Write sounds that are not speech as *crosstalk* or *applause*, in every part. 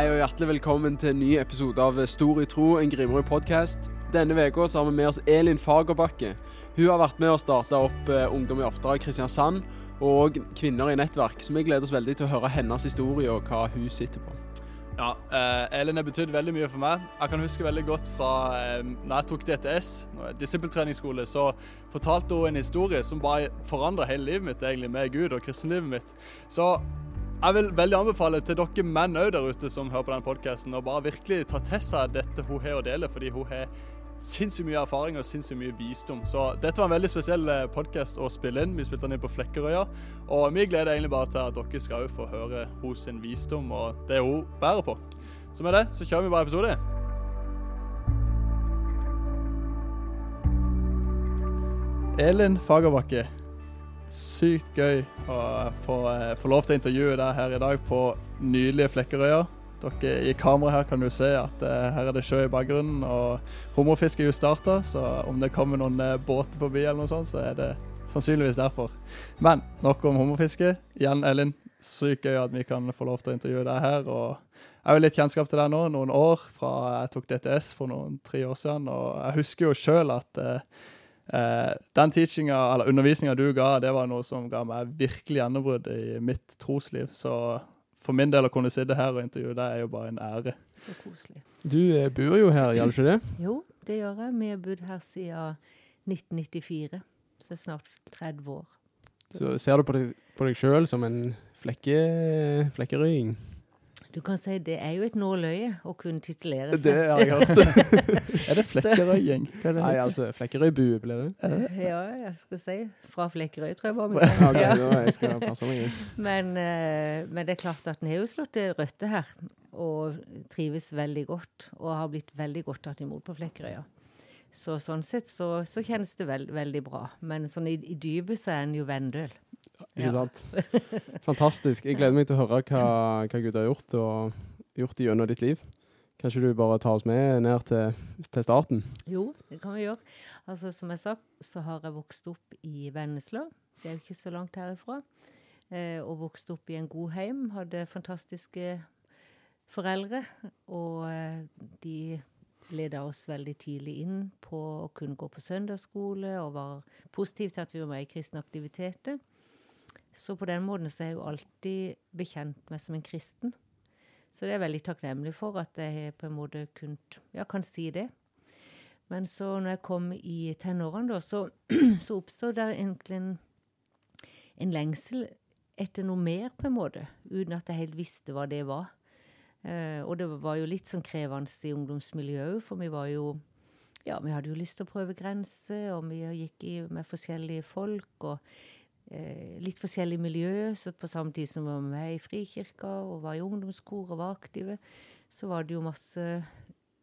Hei og hjertelig velkommen til en ny episode av Stor i tro, en Grimerud podkast. Denne uka har vi med oss Elin Fagerbakke. Hun har vært med å starte opp uh, Ungdom i oppdrag Kristiansand og Kvinner i nettverk, så vi gleder oss veldig til å høre hennes historie og hva hun sitter på. Ja, eh, Elin har betydd veldig mye for meg. Jeg kan huske veldig godt fra eh, når jeg tok DTS, disippeltreningsskole, så fortalte hun en historie som bare forandra hele livet mitt, egentlig, med Gud og kristenlivet mitt. Så jeg vil veldig anbefale til dere menn òg der ute som hører på denne podkasten, å bare virkelig ta til seg dette hun har å dele, fordi hun har sinnssykt mye erfaring og sinnssykt mye visdom. Så dette var en veldig spesiell eh, podkast å spille inn. Vi spilte den inn på Flekkerøya. Og vi gleder egentlig bare til at dere skal få høre sin visdom og det hun bærer på. Så med det så kjører vi bare episode. Elin Fagerbakke. Sykt gøy å få, eh, få lov til å intervjue deg her i dag på nydelige Flekkerøya. Dere I kamera her kan du se at uh, her er det sjø i bakgrunnen. og Hummerfisket er jo starta, så om det kommer noen uh, båter forbi, eller noe sånt, så er det sannsynligvis derfor. Men nok om hummerfiske. Igjen, Elin, sykt gøy at vi kan få lov til å intervjue deg her. og Jeg har jo litt kjennskap til deg nå, noen år fra jeg tok DTS for noen tre år siden. Og jeg husker jo sjøl at uh, den teachinga, eller undervisninga du ga, det var noe som ga meg virkelig gjennombrudd i mitt trosliv. Så for min del å kunne sitte her og intervjue deg, er jo bare en ære. Så koselig. Du eh, bor jo her, gjør du ikke det? Jo, det gjør jeg. Vi har bodd her siden 1994, så det er snart 30 år. Så ser du på deg, på deg sjøl som en flekke, flekkerøying? Du kan si det er jo et nåløye å kunne titulere seg. Det har jeg hørt. *laughs* er det Flekkerøying? Nei, altså Flekkerøybue blir det. ja, jeg skal si fra Flekkerøy, tror jeg bare vi sier. okay, ja. jeg skal passe meg. *laughs* Men, men det er klart at en har jo slått røtter her, og trives veldig godt. Og har blitt veldig godt tatt imot på Flekkerøya. Så sånn sett så, så kjennes det veld, veldig bra. Men sånn i, i dypet så er en jo vendøl. Ikke sant? Fantastisk. Jeg gleder meg til å høre hva, hva Gud har gjort, og gjort gjennom ditt liv. Kanskje du bare tar oss med ned til, til, starten? Jo, det kan vi gjøre. Altså, Som jeg sa, så har jeg vokst opp i Vennesla. Det er jo ikke så langt herifra. Eh, og vokst opp i en god heim. Hadde fantastiske foreldre. Og eh, de leda oss veldig tidlig inn på å kunne gå på søndagsskole, og var positive til at vi var med i kristne aktiviteter. Så på den måten så er jeg jo alltid bekjent meg som en kristen. Så det er jeg veldig takknemlig for at jeg på en måte kunnet, ja, kan si det. Men så når jeg kom i tenårene, da, så, *clears throat* så oppstod det egentlig en, en, lengsel etter noe mer, på en måte. Uten at jeg helt visste hva det var. Eh, og det var jo litt sånn krevende i ungdomsmiljøet for vi var jo Ja, vi hadde jo lyst til å prøve grenser, og vi gikk i med forskjellige folk. og litt forskjellig miljø. Så på samme tid som var med i Frikirka og var i ungdomskor og var aktive, så var det jo masse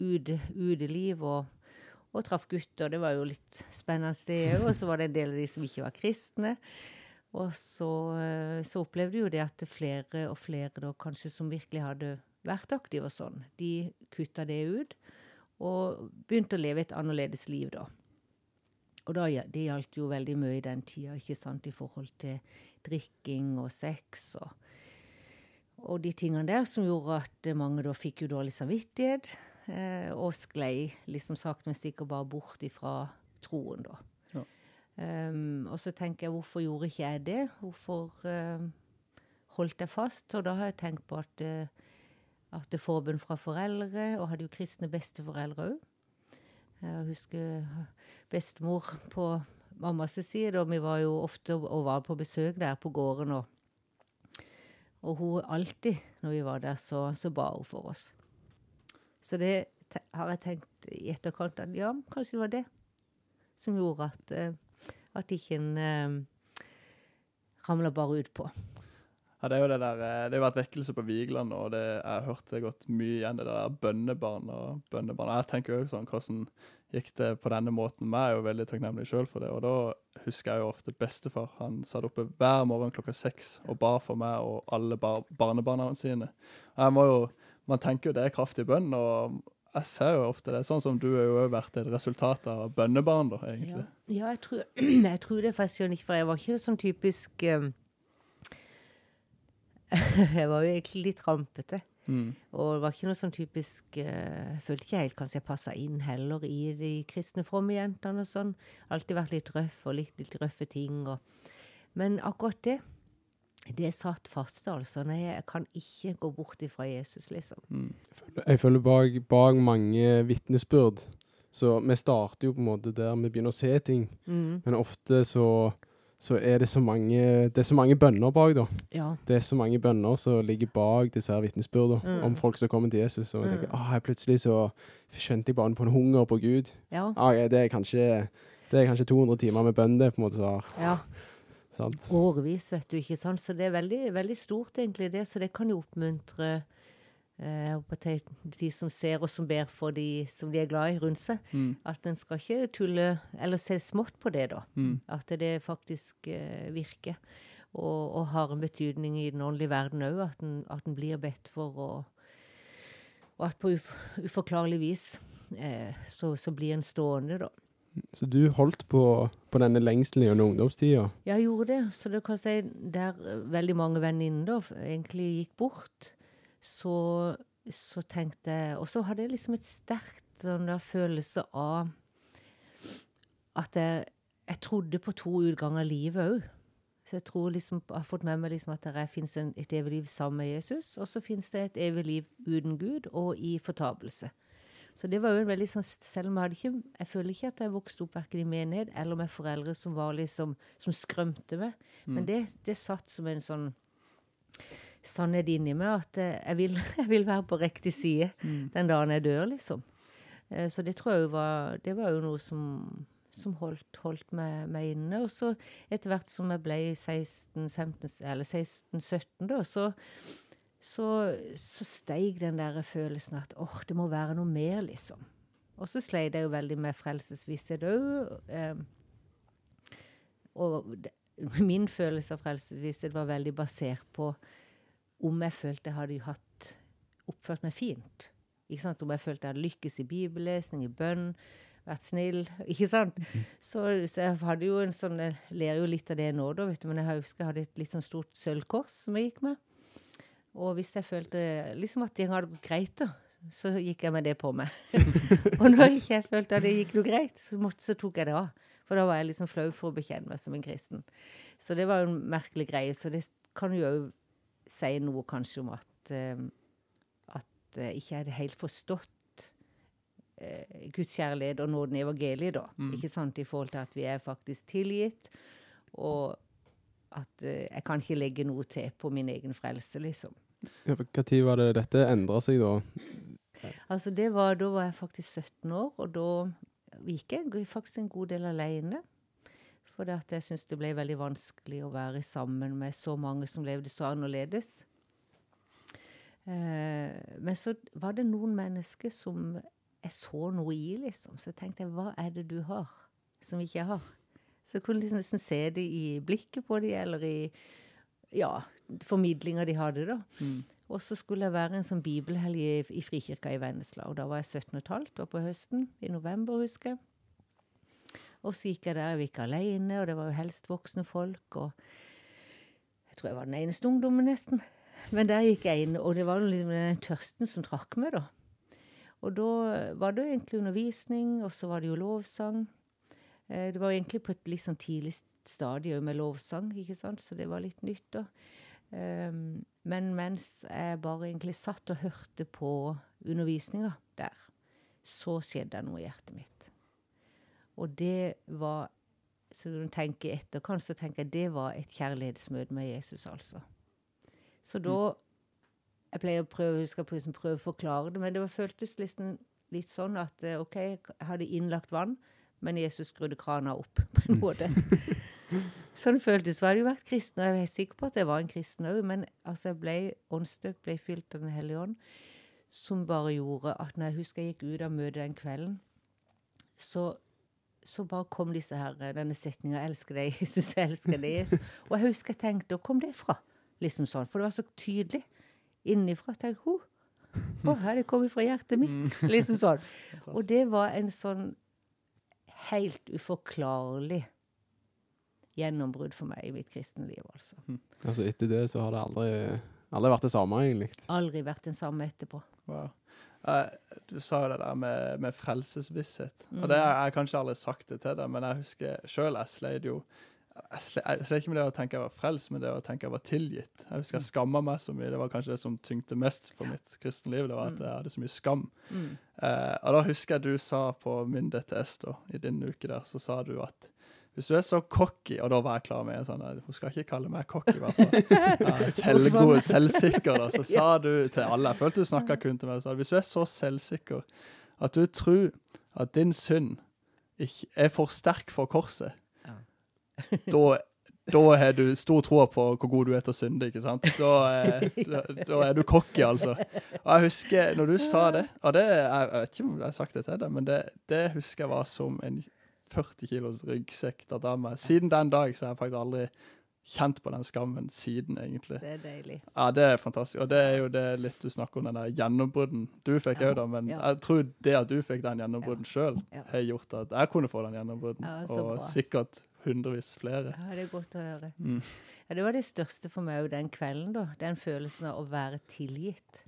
ude, udeliv og, og traff gutter. Det var jo litt spennende det Og så var det en del av de som ikke var kristne. Og så, eh, så opplevde jo det at flere og flere da kanskje som virkelig hadde vært aktive og sånn, de kutta det ut. Og begynte å leve et annerledes liv, da. Og da, det gjaldt jo veldig mye i den tida, ikke sant, i forhold til drikking og sex og, og de tingene der som gjorde at mange da fikk jo dårlig samvittighet, eh, og sklei liksom sakte, men sikkert bare bort ifra troen, da. Ja. Um, og så tenker jeg, hvorfor gjorde ikke jeg det? Hvorfor uh, holdt jeg fast? Og da har jeg tenkt på at, uh, at det er forbund fra foreldre, og hadde jo kristne besteforeldre òg. Jeg husker bestemor på mammas side, og vi var jo ofte og var på besøk der på gården. Og, og hun alltid, når vi var der, så, så ba hun for oss. Så det har jeg tenkt i etterkant at ja, kanskje det var det som gjorde at, eh, at ikke en eh, ramla bare utpå. Det er jo det der, eh, det har vært vekkelse på Vigeland, og det, jeg har hørt det gått mye igjen, det der bønnebarn og bønnebarn. Jeg tenker jo sånn, hvordan gikk det på denne måten? Jeg er jo veldig takknemlig sjøl for det. Og da husker jeg jo ofte bestefar. Han satt oppe hver morgen klokka seks og ba for meg og alle bar barnebarna sine. Jeg må jo, Man tenker jo det er kraftig bønn, og jeg ser jo ofte det. Sånn som du har jo vært et resultat av bønnebarn, da, egentlig. Ja, ja jeg, tror, *clears throat* jeg, tror, det, for ikke, for jeg var ikke sånn typisk um, *laughs* Jeg var jo egentlig litt rampete. Mm. Og det var ikke noe sånn typisk eh, Jeg følte ikke helt kanskje jeg passa inn heller i de kristne fromme jentene og sånn. Alltid vært litt røff og litt, litt røffe ting. Og. Men akkurat det, det satt fast, altså. Nei, jeg kan ikke gå bort ifra Jesus, liksom. Mm. Jeg føler bak, bak mange vitnesbyrd Så vi starter jo på en måte der vi begynner å se ting, Mm. men ofte så, så er det så mange Det er så mange bønner bak, da. Ja. Det er så mange bønner som ligger bak disse her vitnesbyrdene Mm. om folk som kommer til Jesus. Og jeg tenker, Mm. ah, plutselig så skjønte jeg bare på en hunger på Gud. Ja. Ah, ja, det, er kanskje, det er kanskje 200 timer med bønn, det, på en måte. Så, ja. sant? Årevis, vet du, ikke sant. Så det er veldig, veldig stort, egentlig, det. Så det kan jo oppmuntre jeg håper til de som ser og som ber for de som de er glad i rundt seg. Mm. At en skal ikke tulle eller se smått på det, da. Mm. At det faktisk eh, virker. Og, og har en betydning i den åndelige verden òg. At, at en blir bedt for, og, og at på uf uforklarlig vis eh, så, så blir en stående, da. Så du holdt på, på denne lengselen gjennom ungdomstida. Ja, jeg gjorde det. Så det kan si der eh, veldig mange venninner egentlig gikk bort, så, så tenkte jeg Og så hadde jeg liksom et sterkt sånn der følelse av at jeg, jeg trodde på to utganger av livet òg. Så jeg tror liksom, jeg har fått med meg liksom at det fins et evig liv sammen med Jesus, og så fins det et evig liv uten Gud og i fortapelse. Så det var jo en veldig sånn, selv om jeg hadde ikke, jeg føler ikke at jeg vokste opp hverken i menighet eller med foreldre som var liksom, som skrømte meg. Men det, det satt som en sånn sannhet inni meg at eh, jeg vil, *laughs* jeg vil være på riktig side den dagen jeg dør, liksom. Eh, Så det tror jeg var, det var jo noe som, som holdt, holdt meg, meg inne. Og så etter hvert som jeg ble 16-15, eller 16-17 da, så, så, så steig den der følelsen at åh, det må være noe mer, liksom. Og så sleit jeg jo veldig med frelsesvisshet òg. Eh, og det, min følelse av frelsesvisshet var veldig basert på om jeg følte jeg hadde hatt oppført meg fint. Ikke sant? Om jeg følte jeg hadde lykkes i bibellesning, i bønn, vært snill. *laughs* Ikke sant? Så, så jeg hadde jo en sånn Jeg ler jo litt av det nå, da, vet du, men jeg husker jeg hadde et litt sånn stort sølvkors som jeg gikk med. Og hvis jeg følte liksom at ting hadde gått greit, da, så gikk jeg med det på meg. *laughs* og når ikke jeg følte at det gikk noe greit, så, måtte, så tok jeg det av. For da var jeg liksom flau for å bekjenne meg som en kristen. Så det var jo en merkelig greie. Så det kan jo òg si noe kanskje om at eh, at jeg ikke hadde helt forstått eh, Guds kjærlighet og nåden i evangeliet, da. Ikke sant? I forhold til at vi er faktisk tilgitt, og at eh, jeg kan ikke legge noe til på min egen frelse, liksom. Ja, Når var det dette endra seg, da? Altså det var, Da var jeg faktisk 17 år, og da gikk jeg faktisk en god del alene. For jeg syntes det ble veldig vanskelig å være sammen med så mange som levde så annerledes. Eh, men så var det noen mennesker som jeg så noe i, liksom. Så tenkte jeg, hva er det du har som ikke jeg har? Så jeg kunne liksom nesten se det i blikket på dem, eller i ja, formidlinga de hadde, da. Og så skulle jeg være en sånn bibelhelg i, i Frikirka i Vennesla. Og da var jeg 17 15, det var på høsten, i november, husker jeg. Og så gikk jeg der, jeg ikke alene, og det var jo helst voksne folk. Og jeg tror jeg var den eneste ungdommen, nesten. Men der gikk jeg inn, og det var liksom den tørsten som trakk meg, da. Og da var det jo egentlig undervisning, og så var det jo lovsang. Eh, Det var jo egentlig på et litt sånn tidlig stadium med lovsang, ikke sant, så det var litt nytt, da. Um, men mens jeg bare egentlig satt og hørte på undervisninga der, så skjedde det noe i hjertet mitt. Og det var Så når du tenker etterkant, så tenker jeg det var et kjærlighetsmøte med Jesus, altså. Så da Jeg pleier å prøve, jeg skal prøve, prøve å forklare det, men det var, føltes liksom litt sånn at eh, OK, jeg hadde innlagt vann, men Jesus skrudde krana opp på en måte. *laughs* Sånn føltes det. Jeg hadde vært kristen, og jeg er sikker på at jeg var en kristen òg, men altså jeg ble åndsdøpt, ble fylt av Den hellige ånd, som bare gjorde at når jeg husker jeg gikk ut av møtet den kvelden, så, så bare kom disse her, denne setninga elsker deg, *laughs* Jesus, jeg elsker deg', Jesus. Og jeg husker jeg tenkte 'Hvor kom det fra?' Liksom sånn, For det var så tydelig innenfra. Tenkte, Ho, å, her det kommet fra hjertet mitt. *laughs* Liksom sånn. Og det var en sånn helt uforklarlig gjennombrudd for meg i mitt kristne liv, altså. Altså Etter det så har det aldri, Aldri vært det samme, egentlig. Aldri vært den samme etterpå. Wow. Eh, du sa jo det der med, med frelsesvisshet. Mm. Og det har jeg kanskje aldri sagt det til deg, men jeg husker sjøl jeg sleit jo jeg sle- sleit ikke med det å tenke jeg var frelst, men det å tenke jeg var tilgitt. Jeg husker jeg skamma meg så mye. Det var kanskje det som tyngte mest for mitt kristne liv. Det var at jeg hadde så mye skam. Mm. Eh, og da husker jeg du sa på min DTS da, i din uke der, så sa du at hvis du er så cocky, og da var jeg klar med sånn eh, Hun skal ikke kalle meg cocky, i hvert fall. *laughs* Ja, selvgod, selvsikker, da. Så *laughs* sa du til alle Jeg følte du snakka kun til meg. Sa, hvis du er så selvsikker at du tror at din synd er for sterk for korset, Ja. *laughs* da da har du stor tro på hvor god du er til å synde, ikke sant? Da, er, da, da er du cocky, altså. Og jeg husker når du sa det, og det, jeg vet ikke om jeg har sagt det til deg, men det, det husker jeg var som en 40 kilos ryggsekk tatt av meg. Siden den dag så har jeg faktisk aldri kjent på den skammen siden, egentlig. Det er deilig. Ja, det er fantastisk. Og det er jo det litt du snakker om, den der gjennombrudden du fikk òg, Ja, da. Men ja. jeg tror det at du fikk den gjennombrudden sjøl, Ja. har gjort at jeg kunne få den gjennombrudden. Og bra. sikkert hundrevis flere. Ja, det er godt å høre. Mm. Ja, det var det største for meg òg den kvelden, da. Den følelsen av å være tilgitt.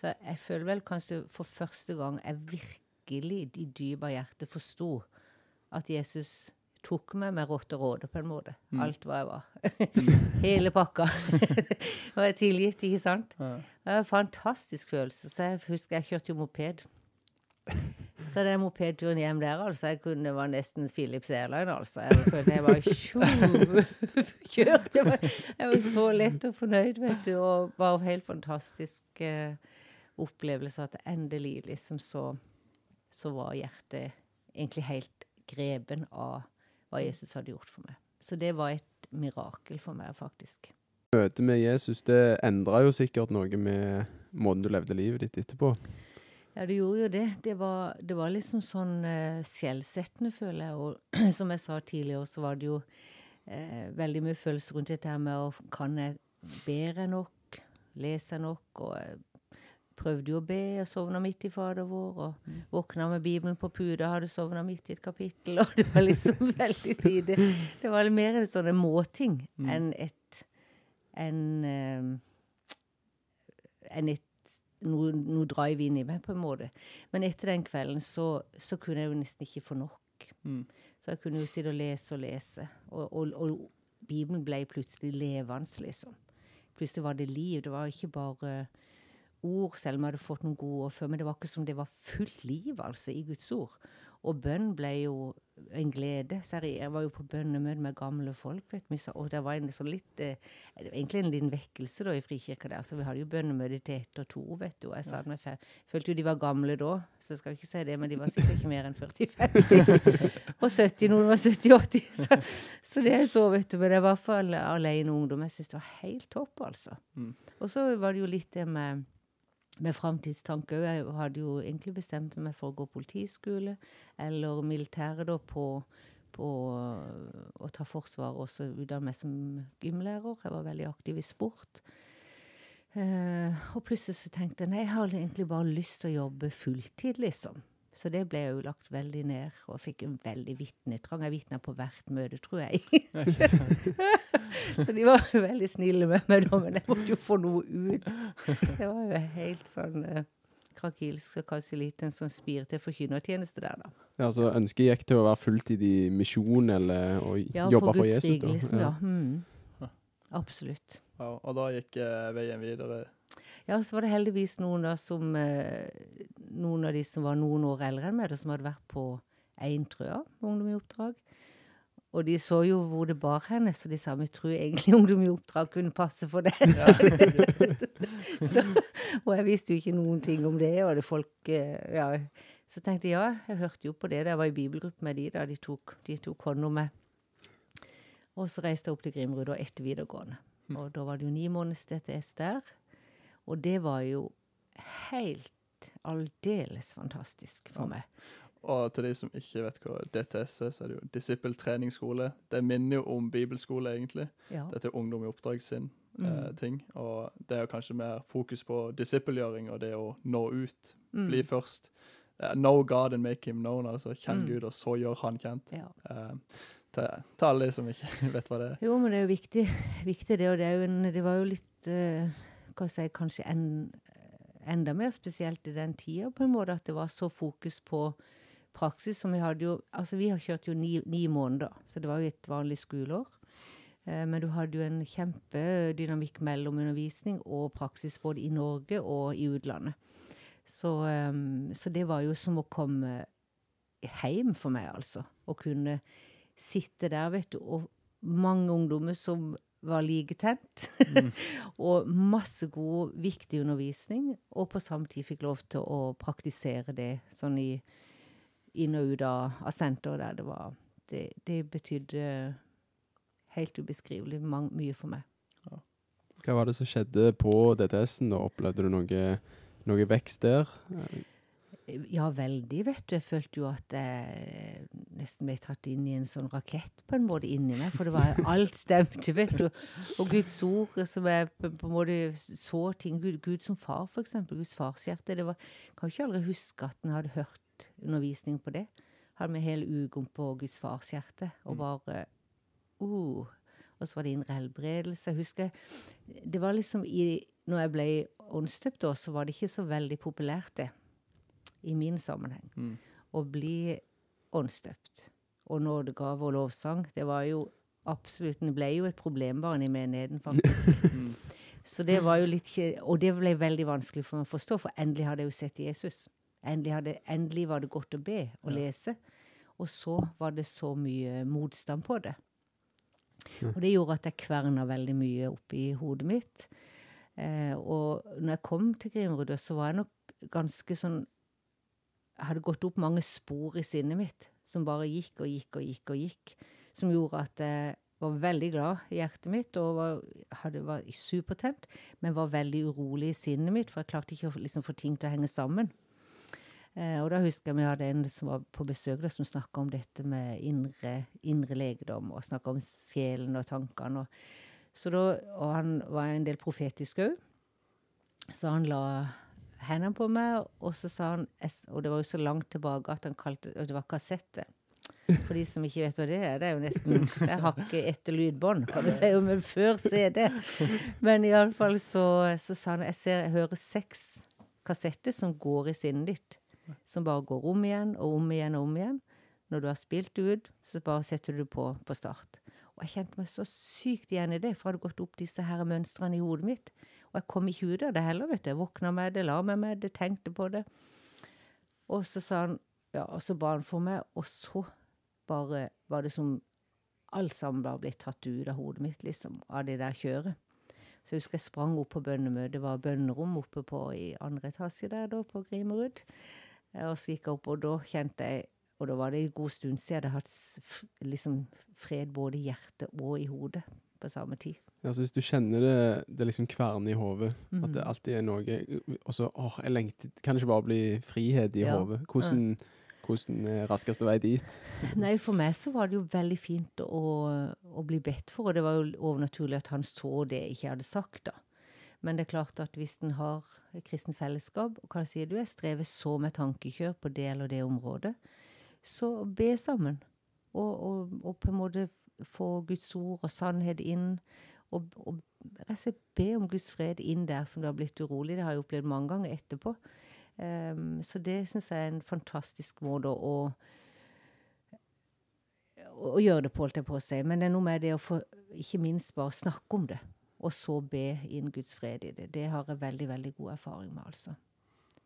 Så jeg føler vel kanskje for første gang jeg virkelig i dypet av hjertet forsto at Jesus tok meg med rått og råde, på en måte. Mm. Alt hva jeg var. *laughs* Hele pakka. *laughs* og jeg tilgitt, ikke sant? Ja. Det var en fantastisk følelse. Så jeg husker jeg kjørte jo moped. Så den mopedturen hjem der, altså, jeg kunne, var nesten Philips Airline, altså. Jeg følte jeg var tjuvkjørt. *laughs* Jeg var, jeg var så lett og fornøyd, vet du, og var en helt fantastisk eh, opplevelse at endelig liksom så, så var hjertet egentlig helt greben av hva Jesus hadde gjort for meg. Så det var et mirakel for meg, faktisk. Møtet med Jesus det endra jo sikkert noe med måten du levde livet ditt etterpå. Ja, det gjorde jo det. Det var, det var liksom sånn uh, skjellsettende, føler jeg. Og *clears throat* som jeg sa tidligere, så var det jo uh, veldig mye følelser rundt dette her med å Kan jeg bedre nok? Leser jeg nok? Og jeg prøvde jo å be, og sovna midt i Fader vår. Og våkna med Bibelen på puta, hadde sovna midt i et kapittel. Og det var liksom *laughs* veldig lite. Det var mer en sånn måting Mm. enn et enn um, enn et noe, noe drive inn i meg, på en måte. Men etter den kvelden så, så kunne jeg jo nesten ikke få nok. Mm. Så jeg kunne jo sitte og lese og lese. Og, og, og Bibelen ble plutselig levende, liksom. Plutselig var det liv. Det var ikke bare ord, selv om jeg hadde fått noen gode ord før. Men det var ikke som det var fullt liv, altså, i Guds ord. Og bønn ble jo en glede. Jeg var jo på bønnemøte med gamle folk, vet du. Og det var en sånn litt eh, Egentlig en liten vekkelse da i Frikirka der. Så vi hadde jo bønnemøte til ett og to, vet du. Og jeg sa det med fem. følte jo de var gamle da, så jeg skal ikke si det, men de var sikkert ikke mer enn 40-50. *laughs* og 70, noen var 70-80. Så, så det er så, vet du. Men det er i hvert fall alene ungdom. Jeg syns det var helt topp, altså. Mm. Og så var det jo litt det med med framtidstanke òg. Jeg hadde jo egentlig bestemt meg for å gå politiskole eller militæret da på, på å ta forsvar og så utdanne meg som gymlærer. Jeg var veldig aktiv i sport. Eh, og plutselig så tenkte jeg nei, jeg har egentlig bare lyst til å jobbe fulltid, liksom. Så det ble jo lagt veldig ned, og fikk en veldig vitnetrang. Jeg vitner på hvert møte, tror jeg. *laughs* *laughs* så de var jo veldig snille med meg da, men jeg måtte jo få noe ut. Det var jo helt sånn eh, krakilsk og kanskje litt en sånn spir til forkynnertjeneste der, da. Ja, så Ønsket gikk til å være fulltid i misjon eller å Ja, jobbe for for Guds Jesus? rike, da. liksom. Ja. Mm. Absolutt. Ja, og da gikk eh, veien videre. Ja, så var det heldigvis noen da som eh, Noen av de som var noen år eldre enn meg, da, som hadde vært på én, trøa, jeg, Ungdom i oppdrag. Og de så jo hvor det bar henne, så de sa vi tror egentlig *laughs* Ungdom i oppdrag kunne passe for det. Ja. *laughs* så, og jeg visste jo ikke noen ting om det, og det folk eh, ja. Så tenkte jeg ja, jeg hørte jo på det. da Jeg var i bibelgruppe med de da de tok, de tok hånd om meg. Og så reiste jeg opp til Grimrud og etter videregående. Og da var det jo ni måneder DTS der. Og det var jo helt aldeles fantastisk for meg. Og til de som ikke vet hva DTS er, så er det jo disippeltreningsskole. Det minner jo om bibelskole, egentlig. Ja. Dette er ungdom i oppdrag sin Mm. eh, ting. Og det er jo kanskje mer fokus på disippelgjøring og det å nå ut. Mm. Bli først. Eh, know God and make him known, altså kjenn Mm. Gud, og så gjør han kjent. Ja. Eh, til, til alle de som ikke *laughs* vet hva det er. Jo, men det er jo viktig, viktig det. Og det, er jo en, det var jo litt eh, jeg si, kanskje en, enda mer spesielt i den tida, på en måte at det var så fokus på praksis som vi hadde jo Altså, vi har kjørt jo ni, ni måneder, så det var jo et vanlig skoleår. Eh, men du hadde jo en kjempedynamikk mellom undervisning og praksis både i Norge og i utlandet. Så, um, så det var jo som å komme hjem for meg, altså. Å kunne sitte der, vet du, og mange ungdommer som var liketent. Mm. *laughs* og masse god, viktig undervisning, og på samme tid fikk lov til å praktisere det sånn i inn og ut av, av senteret der det var Det, det betydde helt ubeskrivelig mye for meg. Ja. Hva var det som skjedde på DTS-en? Opplevde du noe, noe vekst der? Ja, veldig, vet du. Jeg følte jo at jeg nesten ble tatt inn i en sånn rakett på en måte inni meg. For det var alt stemte, vet du. Og Guds ord, som jeg på, en måte så ting Gud, Gud som far, for eksempel. Guds farshjerte. Det var, jeg kan ikke aldri huske at en hadde hørt undervisning på det. Hadde vi hele uka på Guds farshjerte. Og mm. bare uh, Og så var det indre helbredelse. Jeg husker Det var liksom i Når jeg ble åndsdøpt, så var det ikke så veldig populært, det i min sammenheng. Mm. Å bli åndsdøpt. Og nådegave og lovsang. Det var jo absolutt Det ble jo et problembarn i menigheten, faktisk. *laughs* mm. Så det var jo litt Og det ble veldig vanskelig for meg å forstå, for endelig hadde jeg jo sett Jesus. Endelig, hadde, endelig var det godt å be og lese. Og så var det så mye motstand på det. Og det gjorde at jeg kverna veldig mye oppi hodet mitt. Eh, og når jeg kom til Grimrud, så var jeg nok ganske sånn hadde gått opp mange spor i sinnet mitt som bare gikk og gikk og gikk og gikk. Som gjorde at jeg var veldig glad i hjertet mitt og var, hadde, var supertent, men var veldig urolig i sinnet mitt, for jeg klarte ikke å liksom, få ting til å henge sammen. Eh, og da husker jeg vi hadde en som var på besøk, da, som snakka om dette med indre, indre legedom, og snakka om sjelen og tankene. Og, så da, og han var en del profetisk òg, så han la hendene på meg, og så sa han Og det var jo så langt tilbake at han kalte Og det var kassette. For de som ikke vet hva det er, det er jo nesten Det er hakket etter lydbånd, kan du si, men før CD. Men iallfall så, så sa han jeg, ser, jeg hører seks kassetter som går i sinnet ditt. Som bare går om igjen og om igjen og om igjen. Når du har spilt ut, så bare setter du på på start. Og jeg kjente meg så sykt igjen i det, for jeg hadde gått opp disse her mønstrene i hodet mitt. Og jeg kom ikke ut av det heller, vet du. Jeg våkna med det, la meg med det, tenkte på det. Og så sa han Ja, og så ba han for meg, og så bare var det som alt sammen bare blitt tatt ut av hodet mitt, liksom, av det der kjøret. Så jeg husker jeg sprang opp på bønnemøtet. Det var bønnerom oppe på i andre etasje der, da, på Grimerud. Eh, og så gikk jeg opp, og da kjente jeg Og da var det en god stund siden jeg hadde hatt liksom fred både i hjertet og i hodet på samme tid. Ja, så Hvis du kjenner det, det liksom kverner i hodet, mm. at det mhm. alltid er noe Og så åh, jeg lengter Kan det ikke bare bli frihet i ja. hodet? Hvordan, hvordan er raskeste vei dit? *laughs* Nei, for meg så var det jo veldig fint å, å bli bedt for, og det var jo overnaturlig at han så det jeg ikke hadde sagt, da. Men det er klart at hvis en har kristent fellesskap, og hva sier du, jeg strever så med tankekjør på det eller det området, så be sammen. Og, og, og på en måte få Guds ord og sannhet inn og, og altså, be om Guds fred inn der som du har blitt urolig. Det har jeg opplevd mange ganger etterpå. Um, så det syns jeg er en fantastisk måte å, å, gjøre det på, holdt jeg på å si. Men det er noe med det å få ikke minst bare snakke om det, og så be inn Guds fred i det. Det har jeg veldig, veldig god erfaring med, altså.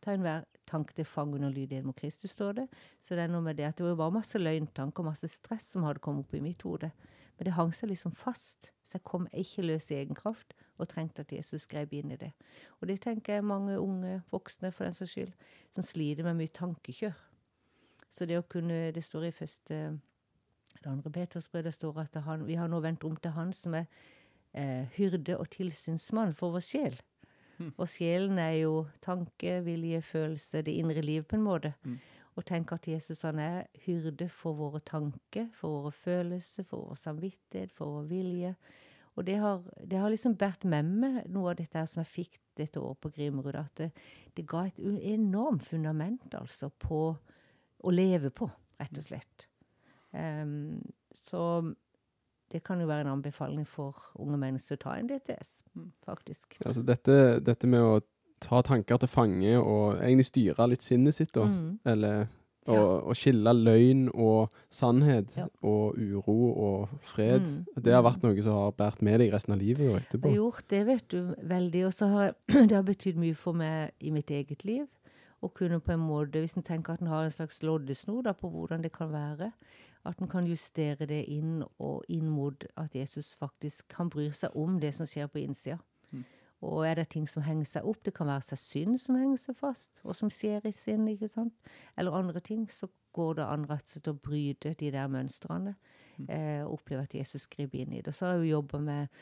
Ta enhver tanke til fang under lyd mot Kristus, står det. Så det er noe med det at det var bare masse løgntanker og masse stress som hadde kommet opp i mitt hode. Men det hang seg liksom fast, så jeg kom ikke løs i egen kraft og trengte at Jesus grep inn i det. Og det tenker jeg mange unge voksne, for den saks skyld, som sliter med mye tankekjør. Så det å kunne Det står i første Det andre Petersbrev, det står at han, vi har nå vendt om til Han som er eh, hyrde og tilsynsmann for vår sjel. Mm. Og sjelen er jo tanke, vilje, følelse, det indre liv, på en måte. Mm og tenk at Jesus han er hyrde for våre tanker, for våre følelser, for vår samvittighet, for vår vilje. Og det har, det har liksom båret med meg noe av dette her som jeg fikk dette året på Grimrud. At det, det, ga et enormt fundament, altså, på å leve på, rett og slett. Um, så det kan jo være en anbefaling for unge mennesker å ta en DTS, faktisk. Altså dette, dette med å ta tanker til fange og egentlig styre litt sinnet sitt, da. Mm. Eller å, Ja. og, skille løgn og sannhet Ja. og uro og fred. Mm. Det har Mm. vært noe som har båret med deg resten av livet og Jeg etterpå. har gjort det, vet du, veldig. Og så har *clears throat* det har betydd mye for meg i mitt eget liv. Å kunne på en måte, hvis en tenker at en har en slags loddesnor på hvordan det kan være, at en kan justere det inn og inn mot at Jesus faktisk kan bry seg om det som skjer på innsida. Og er det ting som henger seg opp, det kan være seg synd som henger seg fast, og som skjer i sinn, ikke sant, eller andre ting, så går det an rett og slett å bryte de der mønstrene. Eh, og oppleve at Jesus griper inn i det. Og så har jeg jo jobba med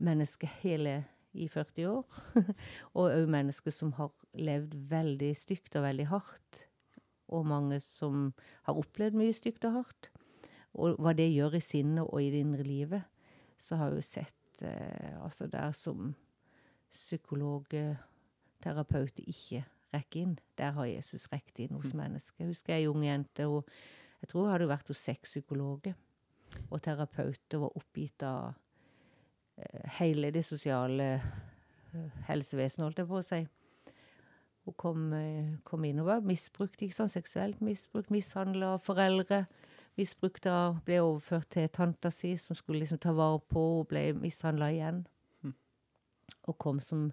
mennesker hele i 40 år. *laughs* og òg mennesker som har levd veldig stygt og veldig hardt. Og mange som har opplevd mye stygt og hardt. Og hva det gjør i sinnet og i det indre livet. Så har jeg jo sett eh, altså der som psykologer, terapeuter ikke rekker inn. Der har Jesus rekt inn hos mennesker. Jeg husker ei ung jente, hun, jeg tror hun hadde vært hos seks psykologer og terapeuter, var oppgitt av eh, hele det sosiale eh, helsevesenet, holdt jeg på å si. Hun kom, eh, kom inn og var misbrukt, ikke sant? seksuelt misbrukt, mishandla av foreldre. Misbrukt av, ble overført til tanta si, som skulle liksom ta vare på henne, ble mishandla igjen. Og kom som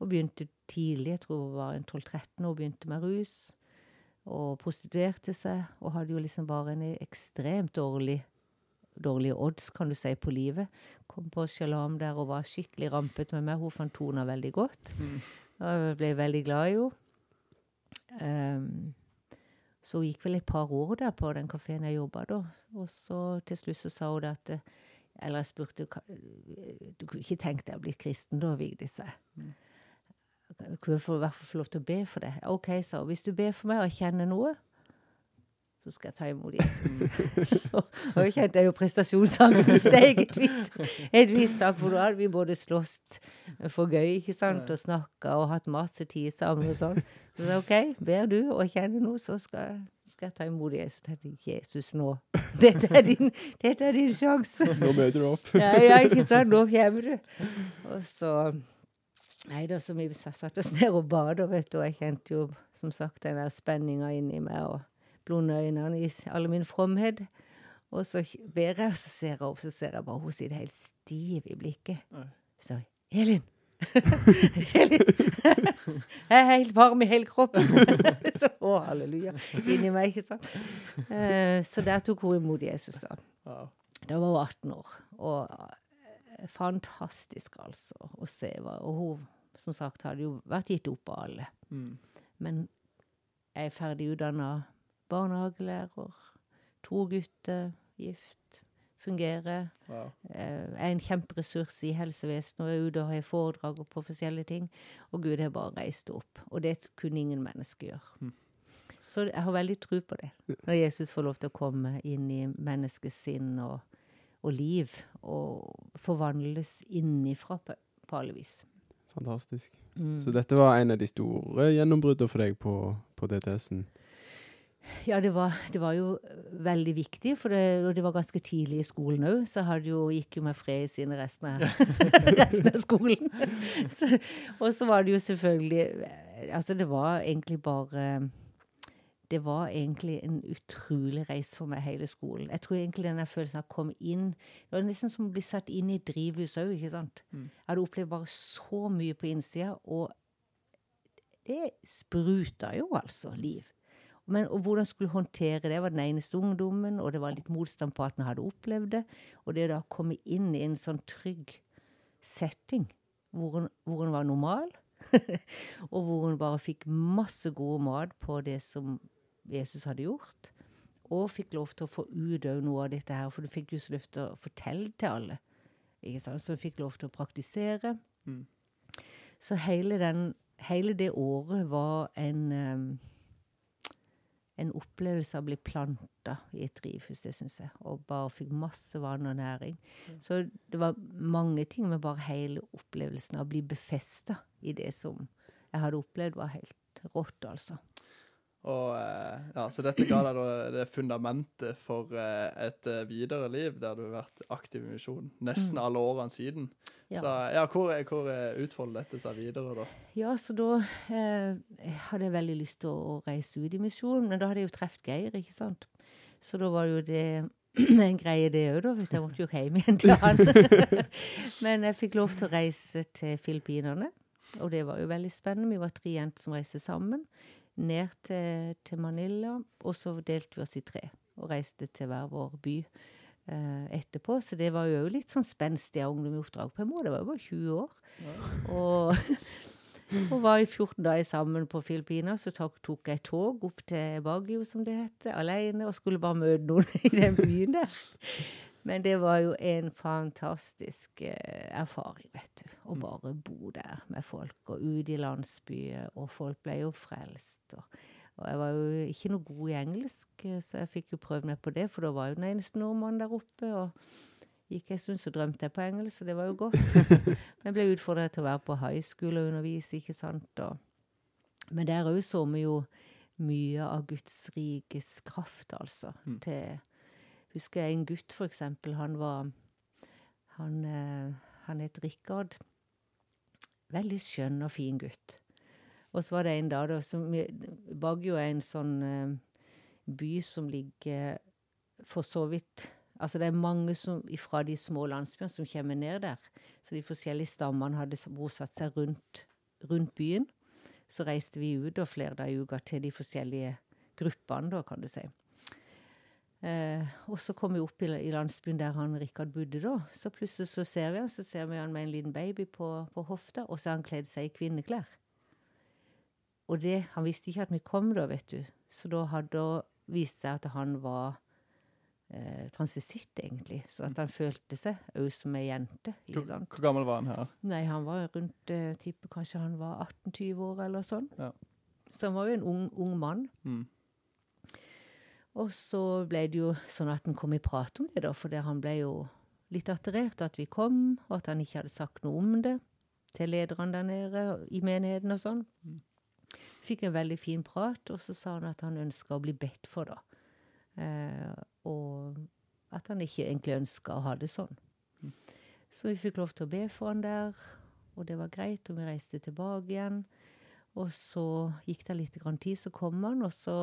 Og begynte tidlig, jeg tror hun var en 12-13 år, begynte med rus. Og prostituerte seg, og hadde jo liksom bare en ekstremt dårlig dårlige odds, kan du si, på livet. Kom på Shalom der og var skikkelig rampet med meg. Hun fant tona veldig godt. Og jeg ble veldig glad i henne. Um, så hun gikk vel et par år der på den kafeen jeg jobba da. Og så til slutt så sa hun det at Eller jeg spurte Du kunne ikke tenkt deg å bli kristen da, Vigdis? Mm. Kunne jeg i hvert fall få lov til å be for det? OK, sa hun. Hvis du ber for meg og kjenner noe, så skal jeg ta imot Jesus. *laughs* og jeg kjente jo prestasjonsangsten steg et visst, et visst tak, for da hadde vi både slåss for gøy, ikke sant, og snakka og hatt masse tid sammen og sånn. Så sa OK, ber du og kjenner noe, så skal, skal jeg ta imot Jesus. tenkte Jesus nå. Dette er din, dette er din sjanse. Nå møter du opp. Ja, ja, ikke sant? Nå kommer du. Og så Nei da, så vi satte oss ned og bada, vet du, og jeg kjente jo som sagt den der spenninga inni meg og blonde øynene i all min fromhet. Og så ber jeg, og så ser jeg opp, så ser jeg bare hun sitter helt stiv i blikket. Så Elin! *laughs* Elin! Jeg er helt varm i hele kroppen. *laughs* så, å, halleluja. Inni meg, ikke sant. Eh, så der tok hun imot Jesus, da. Da var hun 18 år. Og eh, fantastisk, altså, å se. hva- Og hun, som sagt, hadde jo vært gitt opp av alle. Mm. Men jeg er ferdig utdanna barnehagelærer. To gutter, gift. Fungerer. Wow. Eh, er en kjemperessurs i helsevesenet og er ute og har foredrag på forskjellige ting. Og Gud har bare reist opp. Og det kunne ingen mennesker gjøre. Så jeg har veldig tro på det. Når Jesus får lov til å komme inn i menneskets sinn og, og liv, og forvandles innifra på, på alle vis. Fantastisk. Mm. Så dette var en av de store gjennombruddene for deg på, på DTS-en. Ja, det var, det var jo veldig viktig, det, og det var ganske tidlig i skolen òg, så hadde jo, gikk jo med fred i resten av, *laughs* resten av skolen. *laughs* Så, og så var det jo selvfølgelig Altså, det var egentlig bare Det var egentlig en utrolig reise for meg, hele skolen. Jeg tror egentlig den der følelsen av å komme inn Det var nesten som å bli satt inn i drivhus òg, ikke sant. Jeg hadde opplevd bare så mye på innsida, og det spruta jo altså liv. Men hvordan skulle håndtere det, var den eneste ungdommen, og det var litt motstand på at han hadde opplevd det. Og det da å komme inn i en sånn trygg setting, hvor en, var normal, *laughs* og hvor en bare fikk masse god mat på det som Jesus hadde gjort, og fikk lov til å få ut noe av dette her, for du fikk jo så lyst til å fortelle til alle, ikke sant, så du fikk lov til å praktisere. Så hele, den, hele det året var en em, en opplevelse av å bli planta i et drivhus, det syns jeg. Og bare fikk masse vann og næring. Så det var mange ting med bare hele opplevelsen av å bli befesta i det som jeg hadde opplevd, var helt rått, altså. Og, eh, ja, så dette ga deg da det fundamentet for eh, et eh, videre liv, der du har vært aktiv i misjon nesten Mm. alle årene siden. Ja. Så ja, hvor, hvor utfolder dette seg videre, da? Ja, så da eh, hadde jeg veldig lyst til å, reise ut i misjonen, men da hadde jeg jo truffet Geir, ikke sant. Så da var jo det *clears throat* en greie, det òg, da. For. Jeg måtte jo hjem igjen til han. *laughs* men jeg fikk lov til å reise til Filippinene, og det var jo veldig spennende. Vi var tre jenter som reiste sammen. Ned til, til Manila, og så delte vi oss i tre og reiste til hver vår by eh, etterpå. Så det var jo litt sånn spenstig av ungdom i oppdrag på en måte. Det var jo bare 20 år. Og, *laughs* og var i 14 dager sammen på Filippiner. Så tok, tok jeg tog opp til Baguio, som det heter, alene, og skulle bare møte noen *laughs* i den byen der. Men det var jo en fantastisk eh, erfaring, vet du. Å bare bo der med folk, og ute i landsbyer, og folk ble jo frelst. Og, og jeg var jo ikke noe god i engelsk, eh, så jeg fikk jo prøvd meg på det, for da var jo den eneste nordmannen der oppe. og Gikk en stund, så drømte jeg på engelsk, så det var jo godt. *laughs* Men jeg ble utfordret til å være på high school og undervise, ikke sant. Og, men der òg så vi jo mye av Guds rikes kraft, altså. Til Husker jeg en gutt, for eksempel. Han var Han, eh, han het Rikard. Veldig skjønn og fin gutt. Og så var det en dag da som Baggio er en sånn eh, by som ligger for så vidt Altså det er mange som, fra de små landsbyene som kommer ned der. Så de forskjellige stammene hadde bosatt seg rundt, rundt byen. Så reiste vi ut da flere dager i uka til de forskjellige gruppene, da, kan du si. Eh, og så kom vi opp i, i landsbyen der han Rikard bodde, da. Så plutselig så ser vi han, så ser vi han med en liten baby på, på hofta, og så har han kledd seg i kvinneklær. Og det, han visste ikke at vi kom da, vet du. Så da hadde det vist seg at han var eh, transvisitt, egentlig. Så at han følte seg òg som ei jente. Hvor, hvor gammel var han her? Nei, han var rundt eh, tipper kanskje han var 18-20 år eller sånn. Ja. Så han var jo en ung, ung mann. Mm. Og så ble det jo sånn at han kom i prat om det, da, for det, han ble jo litt atterert at vi kom, og at han ikke hadde sagt noe om det til lederne der nede i menigheten og sånn. Fikk en veldig fin prat, og så sa han at han ønska å bli bedt for, da. Eh, og at han ikke egentlig ønska å ha det sånn. Så vi fikk lov til å be for han der, og det var greit, og vi reiste tilbake igjen. Og så gikk det litt grann tid, så kom han, og så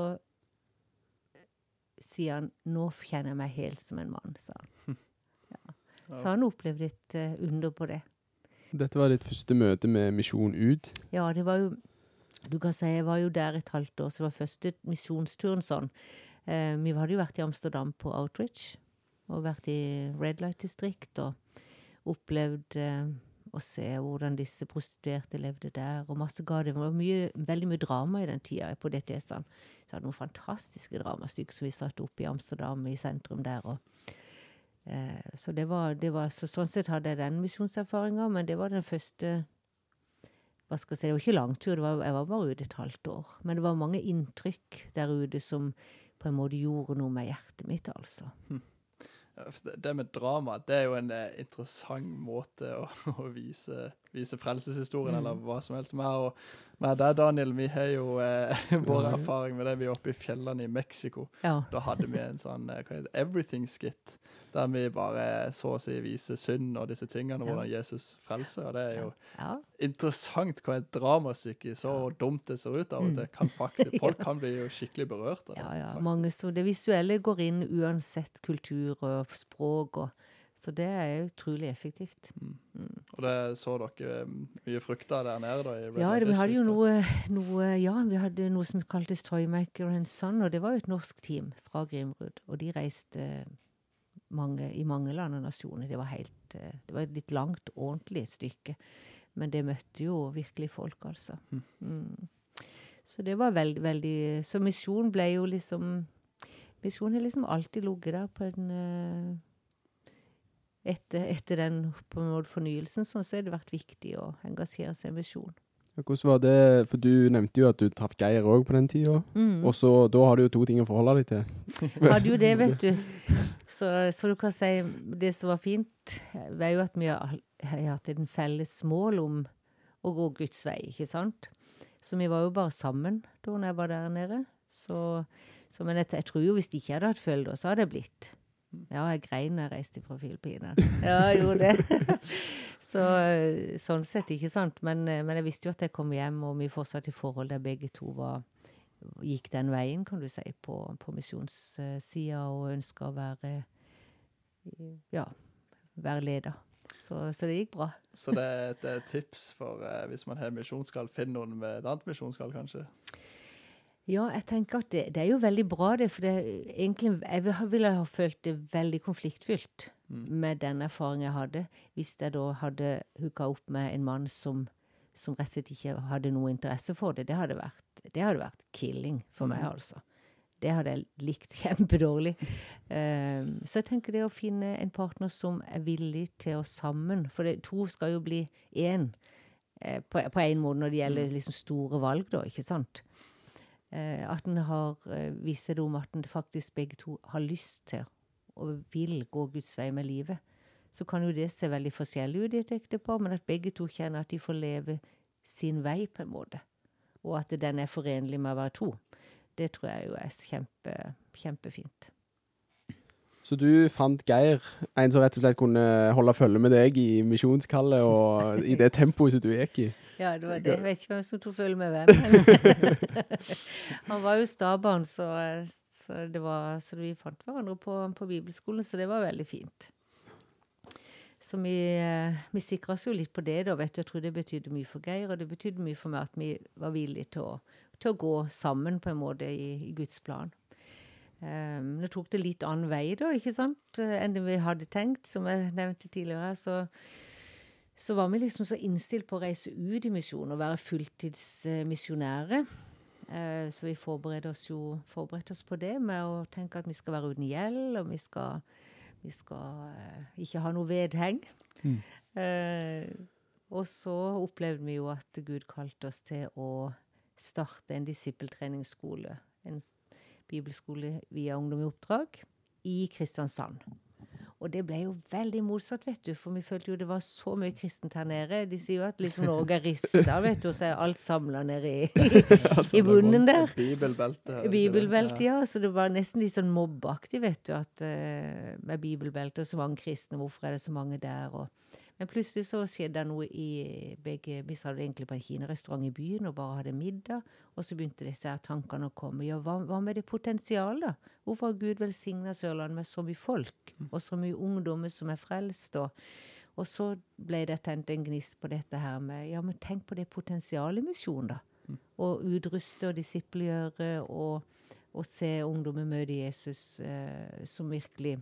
sier han 'nå kjenner jeg meg helt som en mann', sa han. *laughs* Ja. Så han opplevde et uh, under på det. Dette var ditt første møte med Misjon ut. Ja, det var jo Du kan si jeg var jo der et halvt år, så det var første misjonsturen sånn. Uh, vi hadde jo vært i Amsterdam på Outreach, og vært i Red Light-distrikt, og opplevd eh, å se hvordan disse prostituerte levde der, og masse ga det. Var mye, veldig mye drama i den tida på DTS-ene. Vi hadde noen fantastiske dramastykker som vi satte opp i Amsterdam, i sentrum der. og eh, så det var, det var så, Sånn sett hadde jeg den misjonserfaringa, men det var den første hva skal jeg si, Det var ikke langtur, var, jeg var bare ute et halvt år. Men det var mange inntrykk der ute som på en måte gjorde noe med hjertet mitt, altså. For Det med drama, det er jo en eh, interessant måte å, *laughs* å vise, vise frelseshistorien, Mm. eller hva som helst. Meg og meg der, Daniel, vi har jo eh, *laughs* vår erfaring med det. Vi er oppe i fjellene i Mexico. Ja. Da hadde vi en sånn eh, everything-skit, der vi bare så å si viser synd og disse tingene, Ja. hvordan Jesus frelser. Og det er jo ja. interessant hva et dramastykke, så dumt det ser ut av og til, kan faktisk *laughs* Folk kan bli jo skikkelig berørt av det. Mm. Ja, ja. Mange så Det visuelle går inn uansett kultur og språk, og, så det er utrolig effektivt. Og det så dere um, mye frukter der nede, da? i Ja, det, vi hadde jo noe, noe Ja, vi hadde noe som kaltes Toymaker and Son, og det var jo et norsk team fra Grimrud. Og de reiste mange, i mange land og nasjoner. Det var helt eh, Det var et litt langt, ordentlig stykke. Men det møtte jo virkelig folk, altså. Mm. Så det var veldig, veldig Så misjon ble jo liksom Misjon har liksom alltid ligget der på en eh, etter, etter den måte fornyelsen, så har det vært viktig å engasjere seg i misjon. Hvordan var det, for du nevnte jo at du traff Geir òg på den tida. Mm. Og så, da har du jo to ting å forholde deg til. *laughs* Hadde jo det, vet du. Så, så du kan si Det som var fint, var jo at vi har har hatt en felles mål om å gå Guds vei, ikke sant? Så vi var jo bare sammen da når jeg var der nede. Så, så men jeg, jeg tror jo hvis de ikke hadde hatt følge så hadde det blitt. Ja, jeg grein da jeg reiste fra Filippinene. *laughs* Ja, jeg gjorde det. *laughs* så eh, sånn sett, ikke sant. Men, eh, men jeg visste jo at jeg kom hjem, og vi fortsatte i forhold der begge to var gikk den veien, kan du si, på, på misjonssida og ønska å være ja, være leder. Så, så, det gikk bra. Så det er et, et tips for eh, hvis man har misjonskall, finn noen med et annet misjonskall, kanskje? Ja, jeg tenker at det, det, er jo veldig bra, det. For det, egentlig, jeg ville ha følt det veldig konfliktfylt mm. med den erfaringen jeg hadde, hvis jeg da hadde hooka opp med en mann som, som, rett og slett ikke hadde noe interesse for det. Det hadde vært, det hadde vært killing for meg, mm. altså. Det hadde jeg likt *laughs* kjempedårlig. Um, så jeg tenker det å finne en partner som er villig til å sammen For det, to skal jo bli én eh, på, én en måte når det gjelder mm. liksom store valg, da, ikke sant? Eh, at en har eh, vist seg om at en faktisk begge to har lyst til og vil gå Guds vei med livet. Så kan jo det se veldig forskjellig ut i et ektepar, men at begge to kjenner at de får leve sin vei, på en måte. Og at den er forenlig med å være to. Det tror jeg jo er kjempe, kjempefint. Så du fant Geir, en som rett og slett kunne holde følge med deg i misjonskallet og i det tempoet som du gikk i? Ja, det var det. Jeg vet ikke hvem som tok følge med hvem. *laughs* han var jo stabarn, så, så, så, vi fant hverandre på, på, bibelskolen, så det var veldig fint. Så vi, vi sikra oss jo litt på det, da. vet du. Jeg tror det betydde mye for Geir, og det betydde mye for meg at vi var villige til å, til å gå sammen på en måte i, i Guds plan. Um, nå tok det litt annen vei da, ikke sant, enn det vi hadde tenkt, som jeg nevnte tidligere. Så, så var vi liksom så innstilt på å reise ut i misjon og være fulltidsmisjonære. Uh, så vi forberedte oss jo forberedte oss på det med å tenke at vi skal være uten gjeld, og vi skal, vi skal uh, ikke ha noe vedheng. Mm. Uh, og så opplevde vi jo at Gud kalte oss til å starte en disippeltreningsskole. En bibelskole via Ungdom i oppdrag i Kristiansand. Og det ble jo veldig motsatt, vet du, for vi følte jo det var så mye kristent her nede. De sier jo at liksom Norge er rista, vet du, og så er alt samla nede i, *laughs* i bunnen der. Bibelbelte. Bibelbelte, ja. Så det var nesten litt sånn mobbaktig, vet du, at uh, med bibelbelte og så mange kristne, hvorfor er det så mange der? og men plutselig så skjedde det noe i begge Vi satt egentlig på en kinarestaurant i byen og bare hadde middag. Og så begynte disse her tankene å komme. Ja, hva, hva med det potensialet? Hvorfor har Gud velsigna Sørlandet med så mye folk, mm. og så mye ungdommer som er frelst? Og, og så ble det tent en gnist på dette her med Ja, men tenk på det potensialet i misjon, da. Mm. Å utruste og disiplegjøre og, og se ungdommer møte Jesus eh, som virkelig